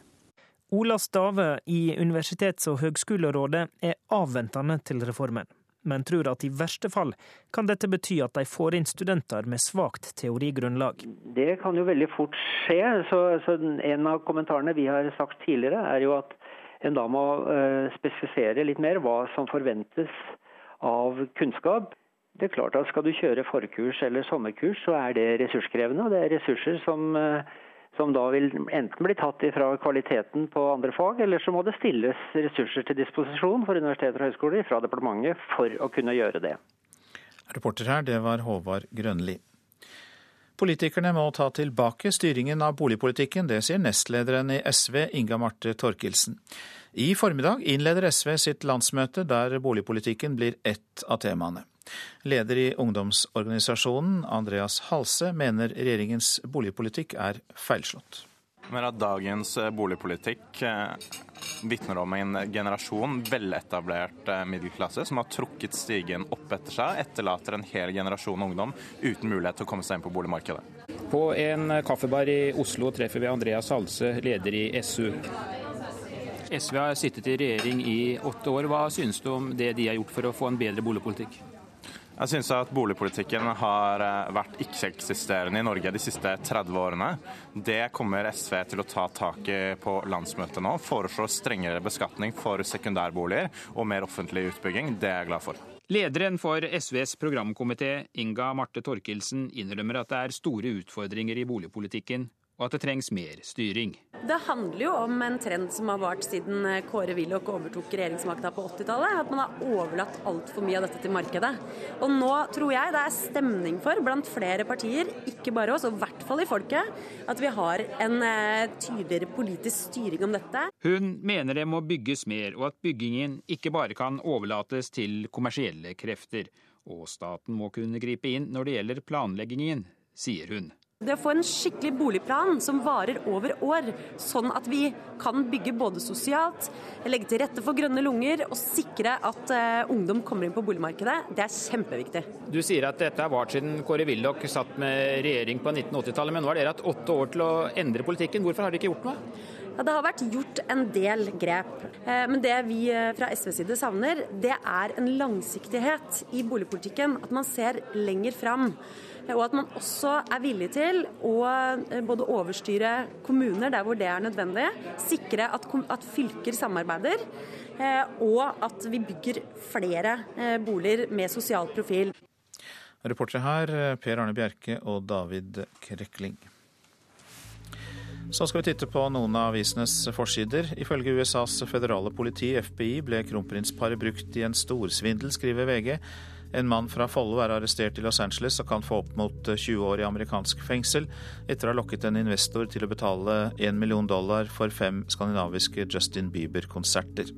Ola Stave i Universitets- og høgskolerådet er avventende til reformen, men tror at i verste fall kan dette bety at de får inn studenter med svakt teorigrunnlag. Det kan jo veldig fort skje. Så, så En av kommentarene vi har sagt tidligere, er jo at en da må uh, spesifisere litt mer hva som forventes av kunnskap. Det er klart at Skal du kjøre forkurs eller sommerkurs, så er det ressurskrevende. og Det er ressurser som uh, som da vil enten bli tatt ifra kvaliteten på andre fag, eller så må det stilles ressurser til disposisjon for universiteter og høyskoler fra departementet for å kunne gjøre det. Reporter her, det var Håvard Grønli. Politikerne må ta tilbake styringen av boligpolitikken, det sier nestlederen i SV, Inga Marte Torkelsen. I formiddag innleder SV sitt landsmøte, der boligpolitikken blir ett av temaene. Leder i ungdomsorganisasjonen, Andreas Halse, mener regjeringens boligpolitikk er feilslått. Men at dagens eh, boligpolitikk eh, vitner om en generasjon veletablert eh, middelklasse som har trukket stigen opp etter seg, etterlater en hel generasjon ungdom uten mulighet til å komme seg inn på boligmarkedet. På en kaffebar i Oslo treffer vi Andreas Halse, leder i SU. SV har sittet i regjering i åtte år. Hva synes du om det de har gjort for å få en bedre boligpolitikk? Jeg syns at boligpolitikken har eh, vært ikke-eksisterende i Norge de siste 30 årene. Det kommer SV til å ta tak i på landsmøtet nå. Foreslå strengere beskatning for sekundærboliger og mer offentlig utbygging. Det er jeg glad for. Lederen for SVs programkomité, Inga Marte Torkelsen, innrømmer at det er store utfordringer i boligpolitikken, og at det trengs mer styring. Det handler jo om en trend som har vart siden eh, Kåre Willoch overtok regjeringsmakta på 80-tallet. At man har overlatt altfor mye av dette til markedet. Og nå tror jeg det er stemning for, blant flere partier, ikke bare oss, og i hvert fall i folket, at vi har en eh, tydeligere politisk styring om dette. Hun mener det må bygges mer, og at byggingen ikke bare kan overlates til kommersielle krefter. Og staten må kunne gripe inn når det gjelder planleggingen, sier hun. Det å få en skikkelig boligplan som varer over år, sånn at vi kan bygge både sosialt, legge til rette for grønne lunger og sikre at uh, ungdom kommer inn på boligmarkedet, det er kjempeviktig. Du sier at dette har vart siden Kåre Willoch satt med regjering på 1980-tallet, men nå har dere hatt åtte år til å endre politikken. Hvorfor har dere ikke gjort noe? Ja, Det har vært gjort en del grep. Eh, men det vi eh, fra SVs side savner, det er en langsiktighet i boligpolitikken. At man ser lenger fram. Og at man også er villig til å eh, både overstyre kommuner der hvor det er nødvendig, sikre at, at fylker samarbeider, og at vi bygger flere boliger med sosial profil. Reportere her Per Arne Bjerke og David Krekling. Så skal vi titte på noen av avisenes forsider. Ifølge USAs føderale politi, FBI, ble kronprinsparet brukt i en storsvindel, skriver VG. En mann fra Follo er arrestert i Los Angeles og kan få opp mot 20 år i amerikansk fengsel etter å ha lokket en investor til å betale 1 million dollar for fem skandinaviske Justin Bieber-konserter.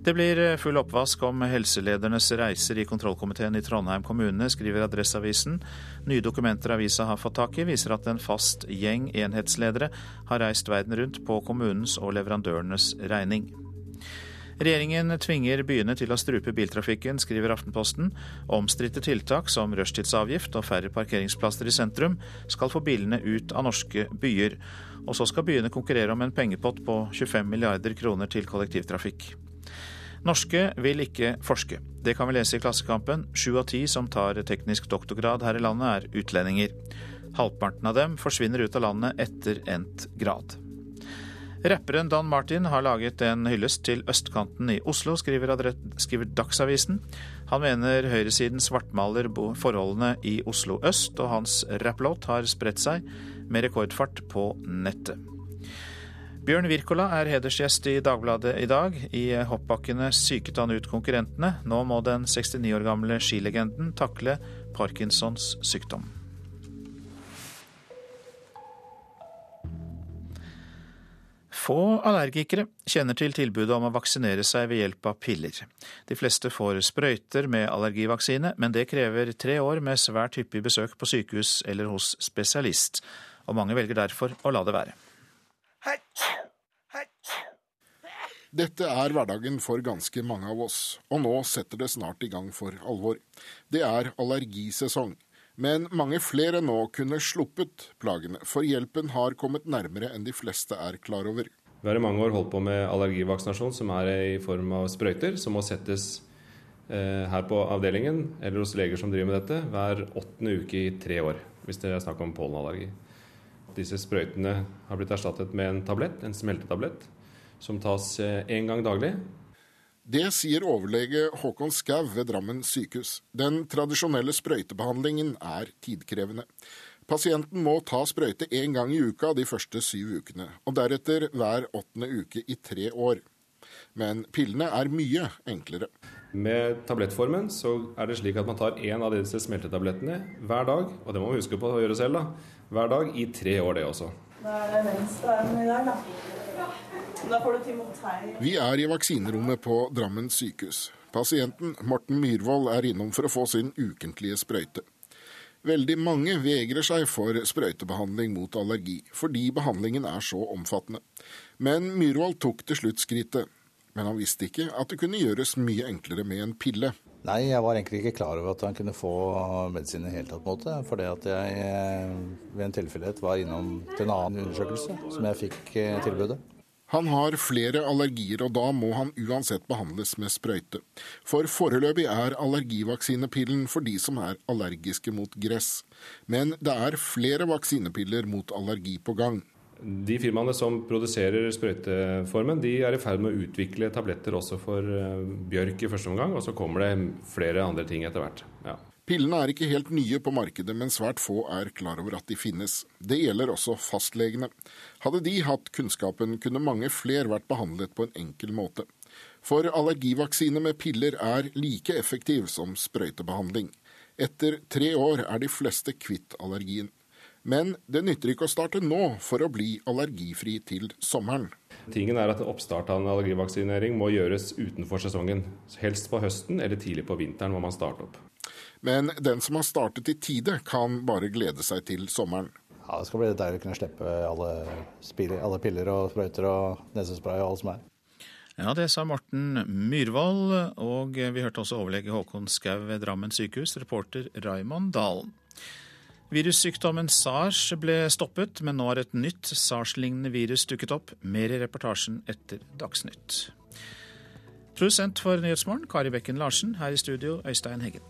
Det blir eh, full oppvask om helseledernes reiser i kontrollkomiteen i Trondheim kommune, skriver Adresseavisen. Nye dokumenter avisa har fått tak i, viser at en fast gjeng enhetsledere har reist verden rundt på kommunens og leverandørenes regning. Regjeringen tvinger byene til å strupe biltrafikken, skriver Aftenposten. Omstridte tiltak som rushtidsavgift og færre parkeringsplasser i sentrum skal få bilene ut av norske byer. Og så skal byene konkurrere om en pengepott på 25 milliarder kroner til kollektivtrafikk. Norske vil ikke forske. Det kan vi lese i Klassekampen. Sju av ti som tar teknisk doktorgrad her i landet, er utlendinger. Halvparten av dem forsvinner ut av landet etter endt grad. Rapperen Dan Martin har laget en hyllest til østkanten i Oslo, skriver, skriver Dagsavisen. Han mener høyresiden svartmaler forholdene i Oslo øst, og hans rapplåt har spredt seg med rekordfart på nettet. Bjørn Wirkola er hedersgjest i Dagbladet i dag. I hoppbakkene psyket han ut konkurrentene. Nå må den 69 år gamle skilegenden takle Parkinsons sykdom. Få allergikere kjenner til tilbudet om å vaksinere seg ved hjelp av piller. De fleste får sprøyter med allergivaksine, men det krever tre år med svært hyppig besøk på sykehus eller hos spesialist, og mange velger derfor å la det være. Dette er hverdagen for ganske mange av oss, og nå setter det snart i gang for alvor. Det er allergisesong. Men mange flere nå kunne sluppet plagene, for hjelpen har kommet nærmere enn de fleste er klar over. Vi har i mange år holdt på med allergivaksinasjon, som er i form av sprøyter, som må settes eh, her på avdelingen eller hos leger som driver med dette, hver åttende uke i tre år, hvis det er snakk om pollenallergi. Disse sprøytene har blitt erstattet med en tablett, en smeltetablett, som tas én gang daglig. Det sier overlege Håkon Skau ved Drammen sykehus. Den tradisjonelle sprøytebehandlingen er tidkrevende. Pasienten må ta sprøyte én gang i uka de første syv ukene, og deretter hver åttende uke i tre år. Men pillene er mye enklere. Med tablettformen så er det slik at man tar én av disse smeltetablettene hver dag, og det må man huske på å gjøre selv, da. Hver dag i tre år, det også. Vi er i vaksinerommet på Drammen sykehus. Pasienten Morten Myhrvold er innom for å få sin ukentlige sprøyte. Veldig mange vegrer seg for sprøytebehandling mot allergi, fordi behandlingen er så omfattende. Men Myhrvold tok til slutt skrittet. Men han visste ikke at det kunne gjøres mye enklere med en pille. Nei, jeg var egentlig ikke klar over at han kunne få medisin i det hele tatt. måte, Fordi at jeg eh, ved en tilfeldighet var innom til en annen undersøkelse som jeg fikk eh, tilbudet. Han har flere allergier, og da må han uansett behandles med sprøyte. For foreløpig er allergivaksinepillen for de som er allergiske mot gress. Men det er flere vaksinepiller mot allergi på gang. De firmaene som produserer sprøyteformen, de er i ferd med å utvikle tabletter også for eh, bjørk i første omgang, og så kommer det flere andre ting etter hvert. Ja. Pillene er ikke helt nye på markedet, men svært få er klar over at de finnes. Det gjelder også fastlegene. Hadde de hatt kunnskapen, kunne mange flere vært behandlet på en enkel måte. For allergivaksine med piller er like effektiv som sprøytebehandling. Etter tre år er de fleste kvitt allergien. Men det nytter ikke å starte nå for å bli allergifri til sommeren. Tingen er at Oppstart av en allergivaksinering må gjøres utenfor sesongen. Helst på høsten eller tidlig på vinteren må man starte opp. Men den som har startet i tide, kan bare glede seg til sommeren. Ja, Det skal bli deilig å kunne slippe alle, alle piller og sprøyter og nesespray og alt som er. Ja, det sa Morten Myhrvold, og vi hørte også overlege Håkon Skau ved Drammen sykehus, reporter Raymond Dalen. Virussykdommen sars ble stoppet, men nå har et nytt sars-lignende virus dukket opp. Mer i reportasjen etter Dagsnytt. Produsent for Nyhetsmorgen, Kari Bekken Larsen. Her i studio, Øystein Heggen.